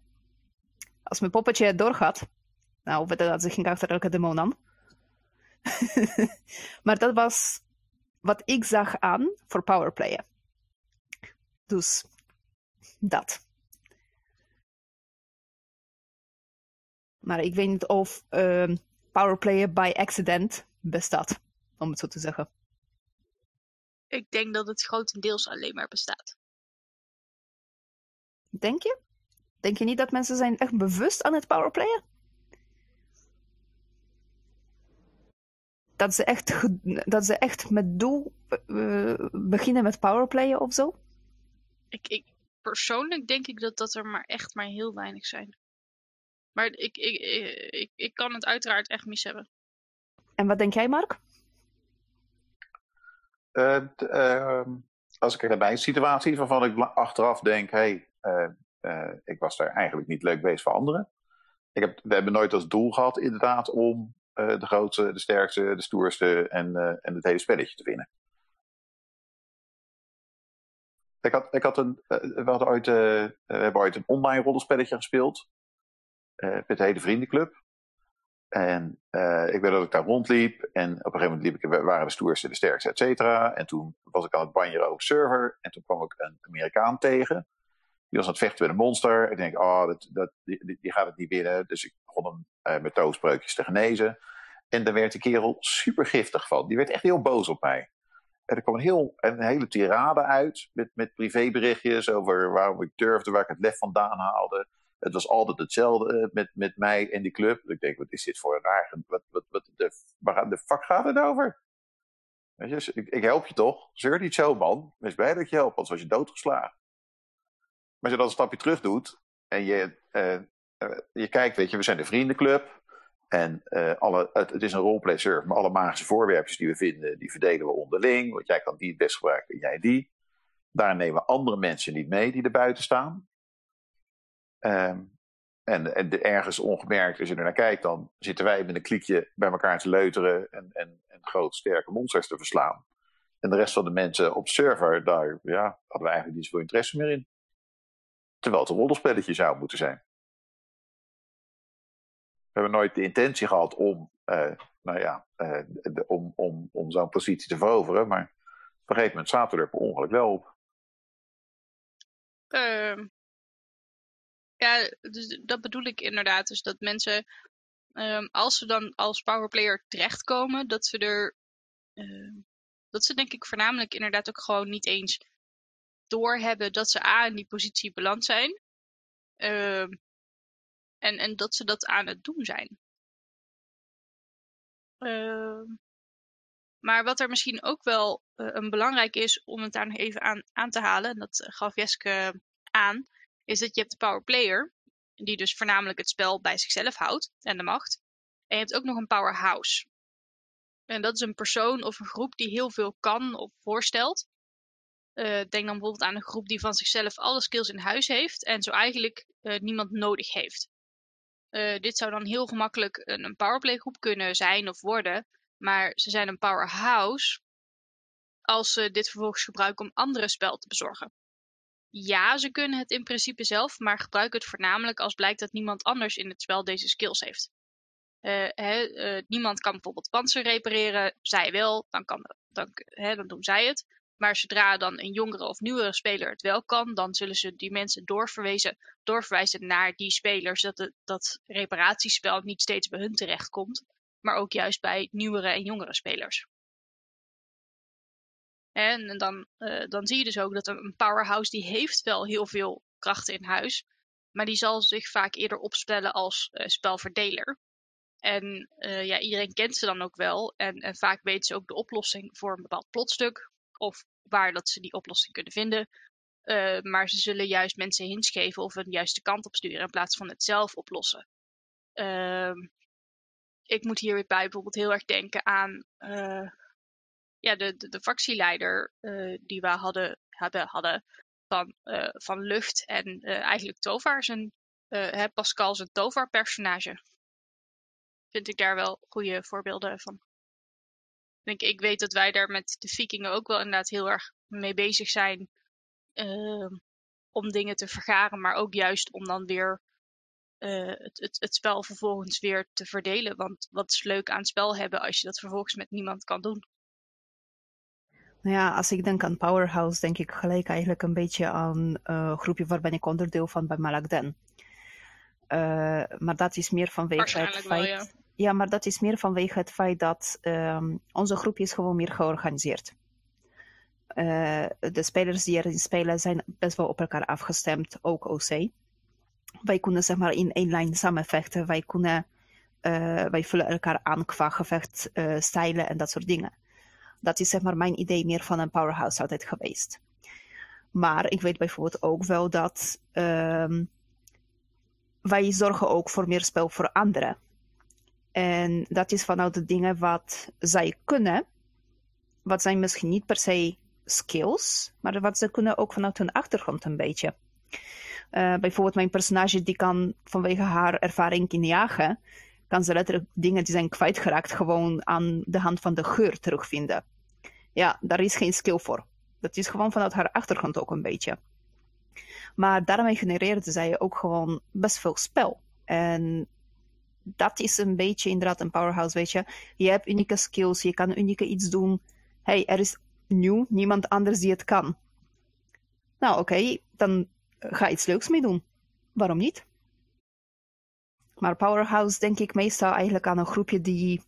als mijn poppetje doorgaat, nou, dat, ze ging achter elke demon aan. maar dat was wat ik zag aan voor powerplayen. Dus dat. Maar ik weet niet of uh, powerplayen by accident bestaat, om het zo te zeggen.
Ik denk dat het grotendeels alleen maar bestaat.
Denk je? Denk je niet dat mensen zijn echt bewust aan het powerplayen? Dat ze echt, dat ze echt met doel uh, beginnen met powerplayen of zo?
Ik, ik, persoonlijk denk ik dat dat er maar echt maar heel weinig zijn. Maar ik, ik, ik, ik, kan het uiteraard echt mis hebben.
En wat denk jij, Mark?
Uh, uh, als ik er bij een situatie waarvan ik achteraf denk, hey, uh, ik was daar eigenlijk niet leuk bezig voor anderen. Ik heb, we hebben nooit als doel gehad, inderdaad, om de grootste, de sterkste, de stoerste en, en het hele spelletje te winnen. Ik had, ik had een, we, hadden ooit, we hebben ooit een online rollenspelletje gespeeld. met de hele vriendenclub. En uh, ik weet dat ik daar rondliep. En op een gegeven moment liep ik, waren de stoerste, de sterkste, et cetera. En toen was ik aan het banjeren op server. En toen kwam ik een Amerikaan tegen. Die was aan het vechten met een monster. Ik denk, oh, dat, dat, die, die gaat het niet winnen. Dus ik begon hem uh, met toospreukjes te genezen. En daar werd de kerel super giftig van. Die werd echt heel boos op mij. En er kwam een, heel, een hele tirade uit. Met, met privéberichtjes over waarom ik durfde, waar ik het lef vandaan haalde. Het was altijd hetzelfde eh, met, met mij en die club. Ik denk, wat is dit voor een raar? Wat, wat, wat de, waar de fuck gaat het over? Weet je, ik, ik help je toch? Zeur niet zo, man. Wees blij dat je helpt, anders was je doodgeslagen. Maar als je dan een stapje terug doet en je, uh, uh, je kijkt, weet je, we zijn de vriendenclub. En alle, het, is een roleplay server, maar alle magische voorwerpjes die we vinden, die verdelen we onderling. Want jij kan die het best gebruiken en jij die. Daar nemen we andere mensen niet mee die er buiten staan. Um, en, en ergens ongemerkt, als je er naar kijkt, dan zitten wij met een kliekje bij elkaar te leuteren en, en, en grote sterke monsters te verslaan. En de rest van de mensen op server, daar ja, hadden we eigenlijk niet zoveel interesse meer in. Terwijl het een rollenspelletje zou moeten zijn. We hebben nooit de intentie gehad om, uh, nou ja, uh, de, om, om, om zo'n positie te veroveren, maar op een gegeven moment zaten we er per ongeluk wel op.
Uh, ja, dus dat bedoel ik inderdaad. Dus dat mensen, um, als ze dan als powerplayer terechtkomen, dat ze er, uh, dat ze denk ik voornamelijk inderdaad ook gewoon niet eens doorhebben dat ze A in die positie beland zijn. Uh, en, en dat ze dat aan het doen zijn. Maar wat er misschien ook wel uh, een belangrijk is om het daar nog even aan, aan te halen, en dat gaf Jeske aan, is dat je hebt de power player, die dus voornamelijk het spel bij zichzelf houdt en de macht. En je hebt ook nog een powerhouse. En dat is een persoon of een groep die heel veel kan of voorstelt. Uh, denk dan bijvoorbeeld aan een groep die van zichzelf alle skills in huis heeft en zo eigenlijk uh, niemand nodig heeft. Uh, dit zou dan heel gemakkelijk een, een powerplay groep kunnen zijn of worden, maar ze zijn een powerhouse als ze dit vervolgens gebruiken om andere spel te bezorgen. Ja, ze kunnen het in principe zelf, maar gebruiken het voornamelijk als blijkt dat niemand anders in het spel deze skills heeft. Hè, uh, niemand kan bijvoorbeeld panzer repareren, zij wel, dan, kan, dan, dan doen zij het. Maar zodra dan een jongere of nieuwere speler het wel kan, dan zullen ze die mensen doorverwezen, doorverwijzen naar die spelers, zodat het, dat reparatiespel niet steeds bij hun terechtkomt, maar ook juist bij nieuwere en jongere spelers. En dan, uh, dan zie je dus ook dat een powerhouse die heeft wel heel veel krachten in huis. Maar die zal zich vaak eerder opstellen als uh, spelverdeler. En uh, ja, iedereen kent ze dan ook wel. En, en, vaak weten ze ook de oplossing voor een bepaald plotstuk. Of waar dat ze die oplossing kunnen vinden. maar ze zullen juist mensen hints geven of een juiste kant op sturen in plaats van het zelf oplossen. Ehm, ik moet hier weer bij bijvoorbeeld heel erg denken aan ja, de, de, de fractieleider uh, die we hadden, hebben, hadden van, uh, van Lucht en uh, eigenlijk Tovar, zijn, Pascal zijn Tovar-personage. Vind ik daar wel goede voorbeelden van. Ik, ik weet dat wij daar met de Vikingen ook wel inderdaad heel erg mee bezig zijn ehm, om dingen te vergaren, maar ook juist om dan weer het, het, het spel vervolgens weer te verdelen. Want wat is leuk aan het spel hebben als je dat vervolgens met niemand kan doen?
Nou ja, als ik denk aan Powerhouse, denk ik gelijk eigenlijk een beetje aan een uh, groepje waar ben ik onderdeel van bij Malakden. Uh, maar dat is meer vanwege het feit.
Wel, ja.
ja. maar dat is meer vanwege het feit dat um, onze groep is gewoon meer georganiseerd. Uh, de spelers die erin spelen zijn best wel op elkaar afgestemd, ook OC. Wij kunnen zeg maar in één lijn samenvechten. Wij kunnen, wij vullen elkaar aan qua gevechtstijlen en dat soort dingen. Dat is zeg maar mijn idee meer van een powerhouse altijd geweest. Maar ik weet bijvoorbeeld ook wel dat um, wij zorgen ook voor meer spel voor anderen. En dat is vanuit de dingen wat zij kunnen. Wat zijn misschien niet per se skills, maar wat ze kunnen ook vanuit hun achtergrond een beetje. Uh, bijvoorbeeld mijn personage die kan vanwege haar ervaring in jagen, kan ze letterlijk dingen die zijn kwijtgeraakt gewoon aan de hand van de geur terugvinden. Ja, daar is geen skill voor. Dat is gewoon vanuit haar achtergrond ook een beetje. Maar daarmee genereerde zij ook gewoon best veel spel. En dat is een beetje inderdaad een powerhouse, weet je. Je hebt unieke skills, je kan unieke iets doen. hey, er is nieuw, niemand anders die het kan. Nou, oké, dan ga iets leuks mee doen. Waarom niet? Maar powerhouse denk ik meestal eigenlijk aan een groepje die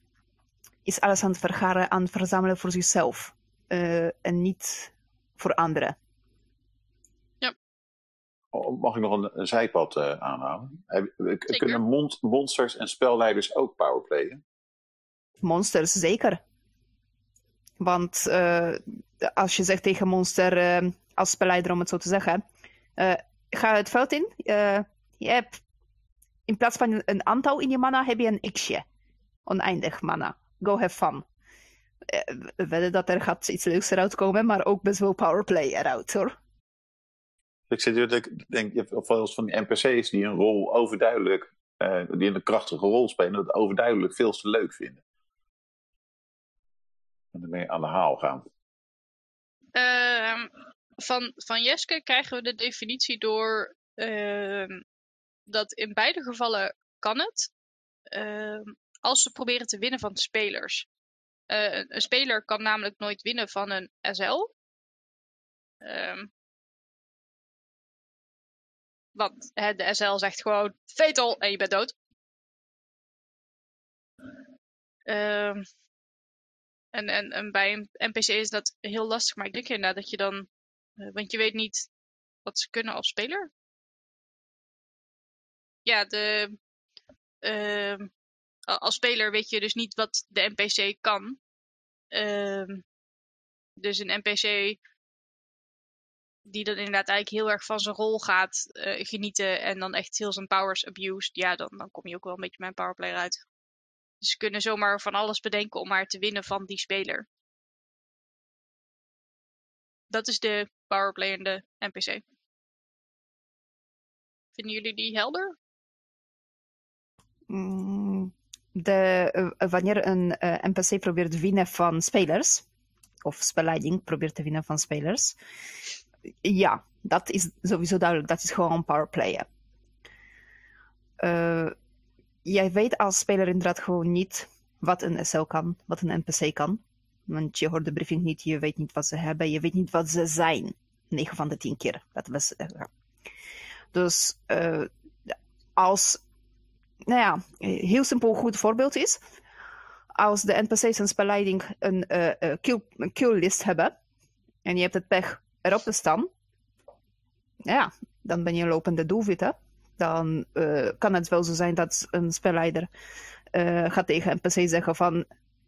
is alles aan het vergaren, aan het verzamelen voor zichzelf. Uh, en niet voor anderen.
Ja.
Oh, mag ik nog een, een zijpad uh, aanhalen? Kunnen mon monsters en spelleiders ook powerplayen?
Monsters, zeker. Want uh, als je zegt tegen monster, uh, als spelleider om het zo te zeggen, ga het veld in. je hebt, in plaats van een aantal in je mana, heb je een xje. Oneindig mana. Go have fun. We wedden dat er gaat iets leuks eruit komen, maar ook best wel powerplay eruit hoor.
Ik zit hier, ik denk, je hebt wel eens van die NPC's die een rol overduidelijk, uh, die een krachtige rol spelen, dat overduidelijk veel te leuk vinden. En ermee aan de haal gaan.
Uh, van, van Jeske krijgen we de definitie door uh, dat in beide gevallen kan het. Ehm, als ze proberen te winnen van de spelers. Uh, een speler kan namelijk nooit winnen van een SL. Um, want hè, de SL zegt gewoon fatal en je bent dood. Um, en, en, bij een NPC is dat heel lastig, maar ik denk inderdaad dat je dan... Uh, want je weet niet wat ze kunnen als speler. Ja, de... Uh, als speler weet je dus niet wat de NPC kan. Uh, dus een NPC die dan inderdaad eigenlijk heel erg van zijn rol gaat uh, genieten en dan echt heel zijn powers abused, ja, dan, dan kom je ook wel een beetje mijn powerplay uit. Dus ze kunnen zomaar van alles bedenken om maar te winnen van die speler. Dat is de powerplayende NPC. Vinden jullie die helder?
Mm, de, uh, wanneer een uh, NPC probeert winnen van spelers, of spelleiding probeert te winnen van spelers, ja, dat is sowieso duidelijk. Dat is gewoon powerplayen. Uh, jij weet als speler inderdaad gewoon niet wat een SL kan, wat een NPC kan. Want je hoort de briefing niet, je weet niet wat ze hebben, je weet niet wat ze zijn. 9 van de 10 keer. Dat was, uh, dus als, nou ja, heel simpel goed voorbeeld is, als de NPC's en spelleiding een, uh, kill, een kill list hebben, en je hebt het pech erop te staan, ja, dan ben je een lopende doelwit, hè? Dan uh, kan het wel zo zijn dat een spelleider uh, gaat tegen een NPC zeggen van...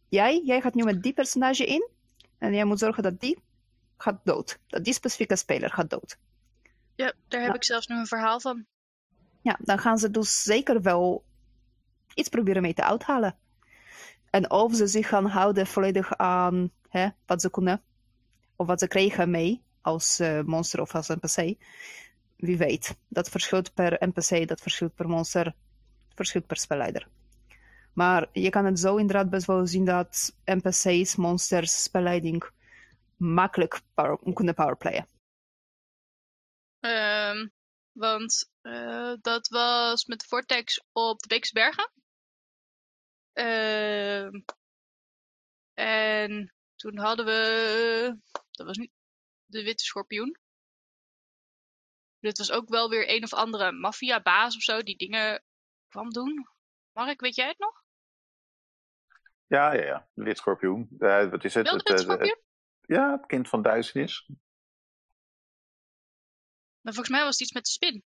Jij, jij gaat nu met die personage in en jij moet zorgen dat die gaat dood. Dat die specifieke speler gaat dood.
Ja, daar heb ik zelfs nu een verhaal van.
Ja, dan gaan ze dus zeker wel iets proberen mee te uithalen. En of ze zich gaan houden volledig aan hè, wat ze kunnen, of wat ze kregen mee, als uh, monster of als NPC. Wie weet. Dat verschilt per NPC, dat verschilt per monster, verschilt per spelleider. Maar je kan het zo inderdaad best wel zien dat NPC's, monsters, spelleiding makkelijk kunnen powerplayen.
Um, want uh, dat was met Vortex op de Beekse Bergen. Uh, en toen hadden we, dat was niet de witte schorpioen. Dit was ook wel weer een of andere maffiabaas of zo die dingen kwam doen. Mark, weet jij het nog?
Ja, ja, ja. De witschorpioen. Uh, wat is het?
Wel de
Het, eh, het- ja, het kind van duisternis.
Maar volgens mij was het iets met de spin.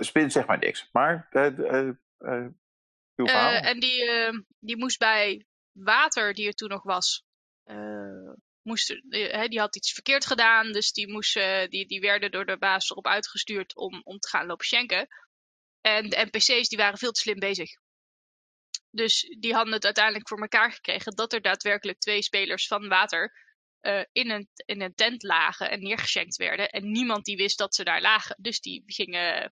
Spin zegt maar niks. Maar, eh, eh, eh,
Eh, en die, eh, die moest bij water, die er toen nog was, eh, moest, eh, die had iets verkeerd gedaan. Dus die, moest, eh, die, die werden door de baas erop uitgestuurd om, om te gaan lopen schenken. En de NPC's die waren veel te slim bezig. Dus die hadden het uiteindelijk voor elkaar gekregen dat er daadwerkelijk twee spelers van water eh, in, een, in een tent lagen en neergeschenkt werden. En niemand die wist dat ze daar lagen. Dus die gingen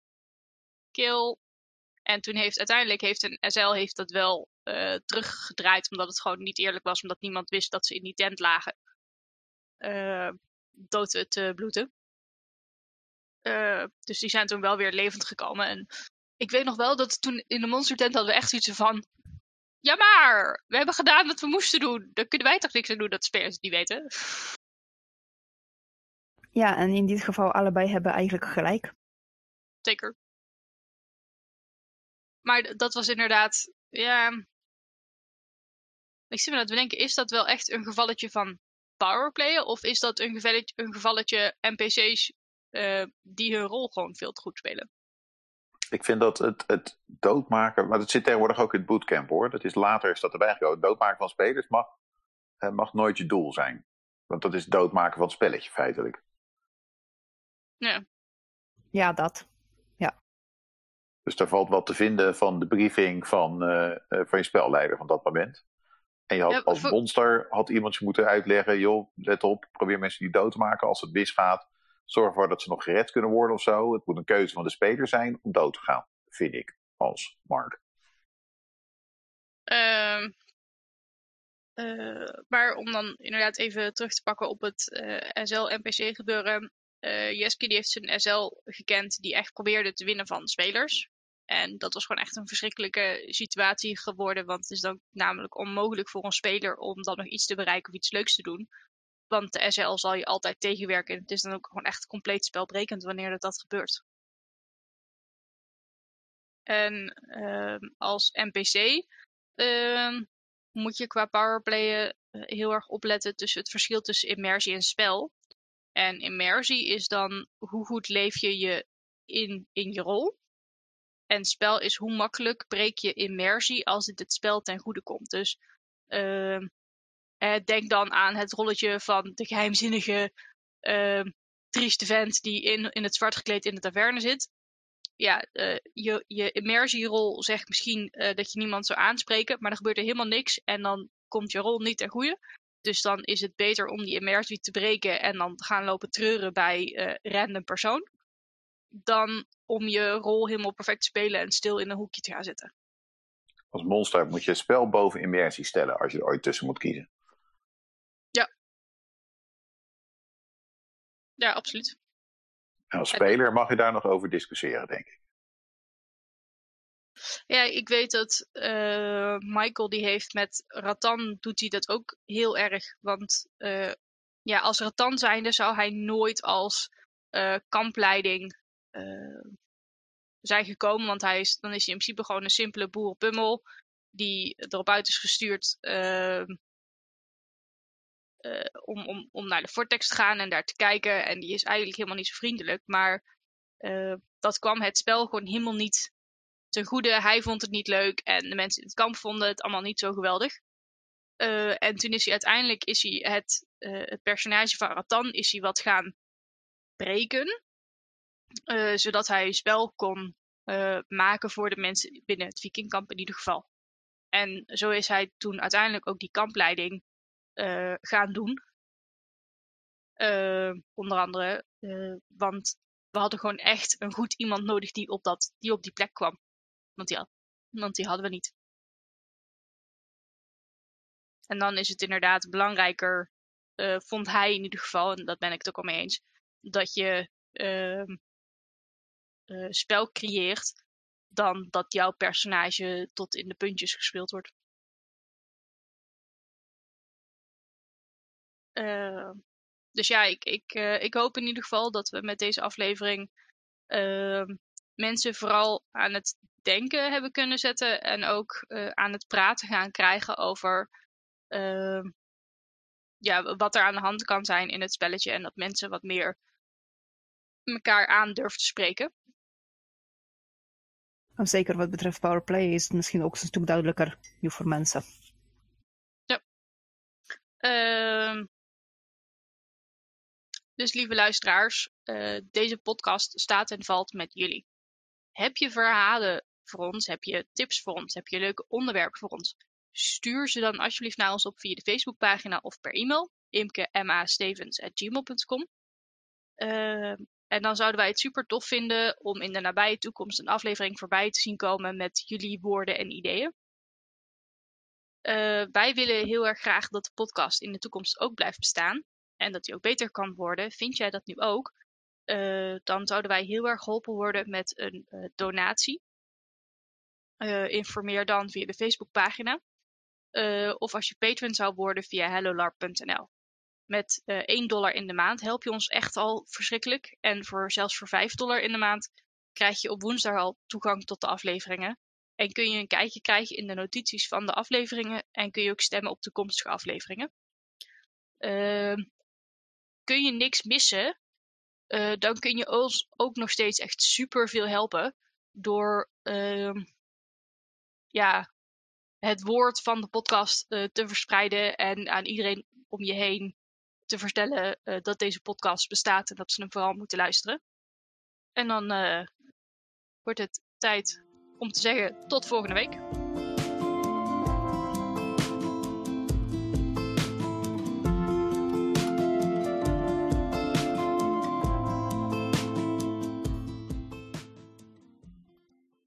En toen heeft uiteindelijk heeft een SL heeft dat wel eh, teruggedraaid. Omdat het gewoon niet eerlijk was. Omdat niemand wist dat ze in die tent lagen. eh, dood te bloeden. Eh, dus die zijn toen wel weer levend gekomen. En ik weet nog wel dat toen in de monstertent hadden we echt zoiets van... Ja maar, we hebben gedaan wat we moesten doen. Daar kunnen wij toch niks aan doen dat spelers niet weten.
Ja, en in dit geval allebei hebben eigenlijk gelijk.
Zeker. Maar dat was inderdaad, ja. Ik zit me aan het bedenken, is dat wel echt een gevalletje van powerplayen? Of is dat een gevalletje, een gevalletje NPC's eh, die hun rol gewoon veel te goed spelen?
Ik vind dat het, het doodmaken, maar dat zit tegenwoordig ook in het bootcamp hoor. Dat is later is dat erbij gekomen. Het doodmaken van spelers mag, eh, mag nooit je doel zijn. Want dat is het doodmaken van het spelletje feitelijk.
Ja, dat.
Dus daar valt wat te vinden van de briefing van, eh, eh, van je spelleider van dat moment. En je had als monster had iemand je moeten uitleggen, joh, let op, probeer mensen die dood te maken. Als het misgaat, zorg ervoor dat ze nog gered kunnen worden of zo. Het moet een keuze van de speler zijn om dood te gaan, vind ik, als Mark.
Ehm, eh, maar om dan inderdaad even terug te pakken op het eh, SL-NPC gebeuren. Jeske die heeft zijn SL gekend die echt probeerde te winnen van spelers. En dat was gewoon echt een verschrikkelijke situatie geworden. Want het is dan namelijk onmogelijk voor een speler om dan nog iets te bereiken of iets leuks te doen. Want de SL zal je altijd tegenwerken. En het is dan ook gewoon echt compleet spelbrekend wanneer dat, dat gebeurt. En ehm, als NPC ehm, moet je qua powerplayen eh, heel erg opletten tussen het verschil tussen immersie en spel. En immersie is dan hoe goed leef je je in, in je rol. En spel is hoe makkelijk breek je immersie als het het spel ten goede komt. Dus ehm, eh, denk dan aan het rolletje van de geheimzinnige ehm trieste vent die in, in het zwart gekleed in de taverne zit. Ja, eh, je, je immersierol zegt misschien eh, dat je niemand zou aanspreken, maar er gebeurt er helemaal niks en dan komt je rol niet ten goede. Dus dan is het beter om die immersie te breken en dan gaan lopen treuren bij eh random persoon. Dan om je rol helemaal perfect te spelen en stil in een hoekje te gaan zitten.
Als monster moet je het spel boven immersie stellen als je er ooit tussen moet kiezen.
Ja, absoluut.
En als speler mag je daar nog over discussiëren, denk ik.
Ja, ik weet dat eh, Michael die heeft met Ratan doet hij dat ook heel erg. Want eh, ja, als Ratan zijnde zou hij nooit als eh, kampleiding zijn gekomen. Want hij is, dan is hij in principe gewoon een simpele boerenpummel die erop uit is gestuurd ehm, eh, om, om, om naar de Vortex te gaan en daar te kijken. En die is eigenlijk helemaal niet zo vriendelijk. Maar eh, dat kwam het spel gewoon helemaal niet ten goede. Hij vond het niet leuk en de mensen in het kamp vonden het allemaal niet zo geweldig. Eh, en toen is hij uiteindelijk is hij het, eh, het personage van Ratan is hij wat gaan breken. Eh, zodat hij spel kon eh, maken voor de mensen binnen het vikingkamp in ieder geval. En zo is hij toen uiteindelijk ook die kampleiding eh, gaan doen. Onder andere, want we hadden gewoon echt een goed iemand nodig die op, dat, die, op die plek kwam. Want die, want die hadden we niet. En dan is het inderdaad belangrijker, vond hij in ieder geval, en dat ben ik het ook al mee eens, dat je ehm, eh, spel creëert dan dat jouw personage tot in de puntjes gespeeld wordt. Eh, dus ja, ik, ik, uh, ik hoop in ieder geval dat we met deze aflevering uh, mensen vooral aan het denken hebben kunnen zetten. En ook aan het praten gaan krijgen over ehm, ja, wat er aan de hand kan zijn in het spelletje. En dat mensen wat meer elkaar aan durven te spreken.
Zeker wat betreft powerplay is het misschien ook een stuk duidelijker nu voor mensen.
Ja. Uh, dus lieve luisteraars, uh, deze podcast staat en valt met jullie. Heb je verhalen voor ons? Heb je tips voor ons? Heb je leuke onderwerpen voor ons? Stuur ze dan alsjeblieft naar ons op via de Facebookpagina of per e-mail imke.ma.stevens.gmail.com uh, en dan zouden wij het super tof vinden om in de nabije toekomst een aflevering voorbij te zien komen met jullie woorden en ideeën. Uh, wij willen heel erg graag dat de podcast in de toekomst ook blijft bestaan en dat die ook beter kan worden. Vind jij dat nu ook? Uh, dan zouden wij heel erg geholpen worden met een uh, donatie. informeer dan via de Facebookpagina. of als je patron zou worden via hellolarp.nl met uh, 1 dollar in de maand help je ons echt al verschrikkelijk. En voor, zelfs voor 5 dollar in de maand krijg je op woensdag al toegang tot de afleveringen. En kun je een kijkje krijgen in de notities van de afleveringen. En kun je ook stemmen op toekomstige afleveringen. Uh, kun je niks missen, uh, dan kun je ons ook nog steeds echt super veel helpen. Door uh, ja, het woord van de podcast uh, te verspreiden en aan iedereen om je heen te vertellen uh, dat deze podcast bestaat en dat ze hem vooral moeten luisteren. En dan uh, wordt het tijd om te zeggen tot volgende week.